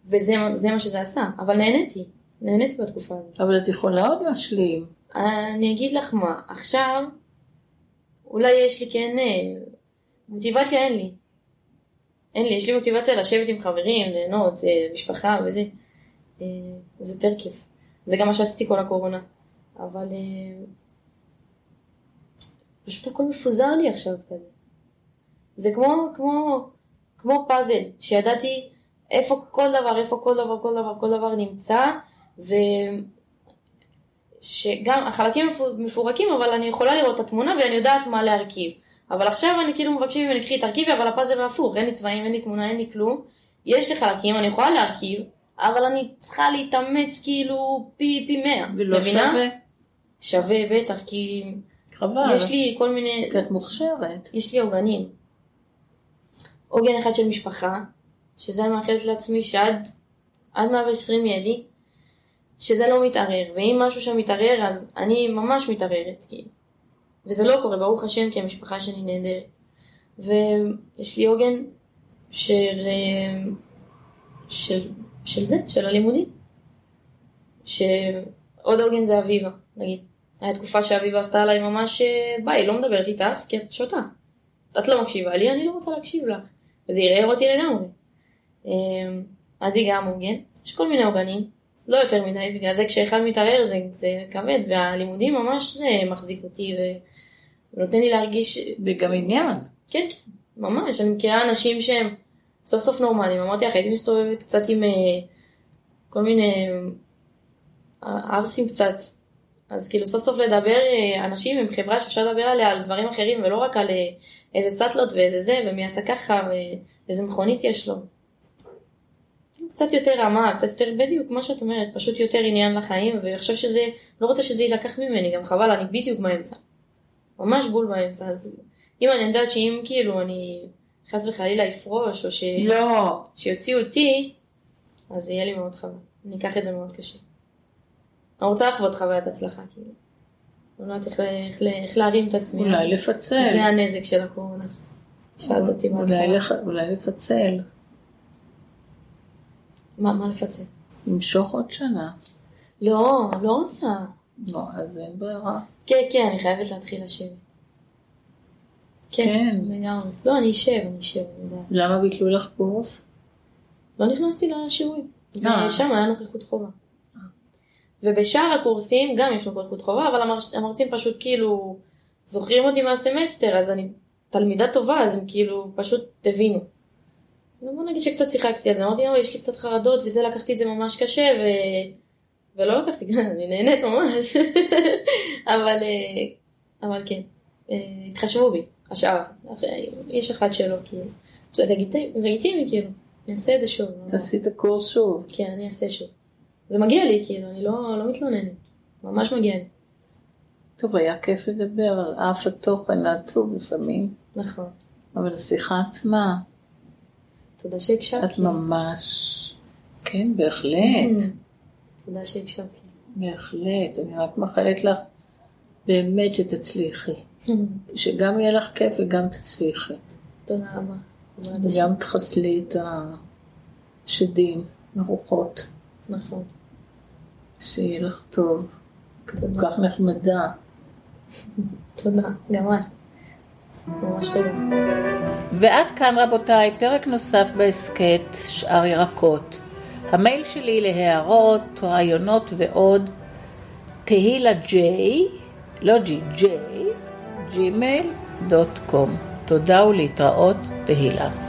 וזה מה שזה עשה, אבל נהניתי, נהניתי בתקופה הזאת. אבל את יכולה עוד להשלים. אני אגיד לך מה, עכשיו, אולי יש לי כן, אה, מוטיבציה אין לי. אין לי, יש לי מוטיבציה לשבת עם חברים, ליהנות, אה, משפחה וזה. אה, זה יותר כיף. זה גם מה שעשיתי כל הקורונה. אבל פשוט הכל מפוזר לי עכשיו כזה. זה כמו, כמו, כמו פאזל, שידעתי איפה כל דבר, איפה כל דבר, כל דבר, כל דבר נמצא, ו... שגם החלקים מפו- מפורקים, אבל אני יכולה לראות את התמונה ואני יודעת מה להרכיב. אבל עכשיו אני כאילו מבקשים ממני, קחי תרכיבי, אבל הפאזל הפוך, אין לי צבעים, אין לי תמונה, אין לי כלום. יש לי חלקים, אני יכולה להרכיב, אבל אני צריכה להתאמץ כאילו פי, פי מאה. ולא מבינה? שווה. שווה, בטח, כי חבל. יש לי כל מיני, כי את מוכשרת. יש לי עוגנים. עוגן אחד של משפחה, שזה מאחלת לעצמי שעד עד 120 יהיה לי, שזה לא מתערער, ואם משהו שם מתערער אז אני ממש מתערערת, כאילו. וזה לא קורה, ברוך השם, כי המשפחה שלי נהדרת. ויש לי עוגן של, אה, של, של זה, של הלימודים. שעוד עוגן זה אביבה, נגיד. היה תקופה שאביבה עשתה עליי ממש, אה, ביי, לא מדברת איתך, כי את שותה. את לא מקשיבה לי, אני לא רוצה להקשיב לך. וזה ערער אותי לגמרי. אה, אז היא גם עוגן. יש כל מיני עוגנים, לא יותר מדי, בגלל זה כשאחד מתערער זה, זה כבד, והלימודים ממש זה מחזיק אותי ונותן לי להרגיש, וגם עניין. כן, כן, ממש, אני מכירה אנשים שהם סוף סוף נורמליים, אמרתי לך, הייתי מסתובבת קצת עם אה, כל מיני אה, ערסים קצת, אז כאילו סוף סוף לדבר, אה, אנשים עם חברה שאפשר לדבר עליה על דברים אחרים ולא רק על אה, איזה סאטלות ואיזה זה, ומי עשה ככה ואיזה מכונית יש לו. קצת יותר רמה, קצת יותר בדיוק, מה שאת אומרת, פשוט יותר עניין לחיים, ועכשיו שזה, לא רוצה שזה יילקח ממני, גם חבל, אני בדיוק באמצע. ממש בול באמצע, אז אם אני יודעת שאם כאילו אני חס וחלילה אפרוש, או ש... לא. שיוציאו אותי, אז יהיה לי מאוד חבל. אני אקח את זה מאוד קשה. אני רוצה לחוות חוויית הצלחה, כאילו. אני לא יודעת איך, איך, איך להרים את עצמי. אולי לפצל. זה הנזק של הקורונה. שאלת אותי מה אולי לח- אולי לפצל. מה, מה לפצל? למשוך עוד שנה. לא, לא רוצה. לא, אז אין ברירה. כן, כן, אני חייבת להתחיל לשבת. כן, כן. לגמרי. לא, אני אשב, אני אשב, אני יודעת. למה ביטלו לך קורס? לא נכנסתי לשיעורים. אה. ושם היה נוכחות חובה. ובשאר הקורסים גם יש נוכחות חובה, אבל המרש- המרצים פשוט כאילו זוכרים אותי מהסמסטר, אז אני תלמידה טובה, אז הם כאילו פשוט הבינו. בוא נגיד שקצת שיחקתי על זה, אמרתי, אוי, יש לי קצת חרדות, וזה לקחתי את זה ממש קשה, ו... ולא לקחתי, *laughs* אני נהנית ממש. *laughs* אבל, אה, אבל כן, אה, התחשבו בי, השאר. יש אחד שלא, כאילו. זה לגיטימי, לגיטימי, כאילו. אני אעשה את זה שוב. לא- תעשי את הקורס שוב. כן, אני אעשה שוב. זה מגיע לי, כאילו, אני לא, לא מתלוננת. ממש מגיע לי. טוב, היה כיף לדבר על אף התוכן העצוב לפעמים, נכון. אבל השיחה עצמה, תודה שהקשבת את לי. ממש... כן, בהחלט. תודה שהקשבת בהחלט. אני רק מאחלת לך באמת שתצליחי. לי. *laughs* שגם יהיה לך כיף וגם תצליחי. תודה רבה. וגם תחסלי את השדים, הרוחות. נכון. שיהיה לך טוב. כל. כך נחמדה. תודה. גם את. ממש תודה. ועד כאן רבותיי, פרק נוסף בהסכת שאר ירקות. המייל שלי להערות, רעיונות ועוד, תהילה ג'יי, לא ג'י, ג'יי, ג'ימייל דוט קום. תודה ולהתראות, תהילה.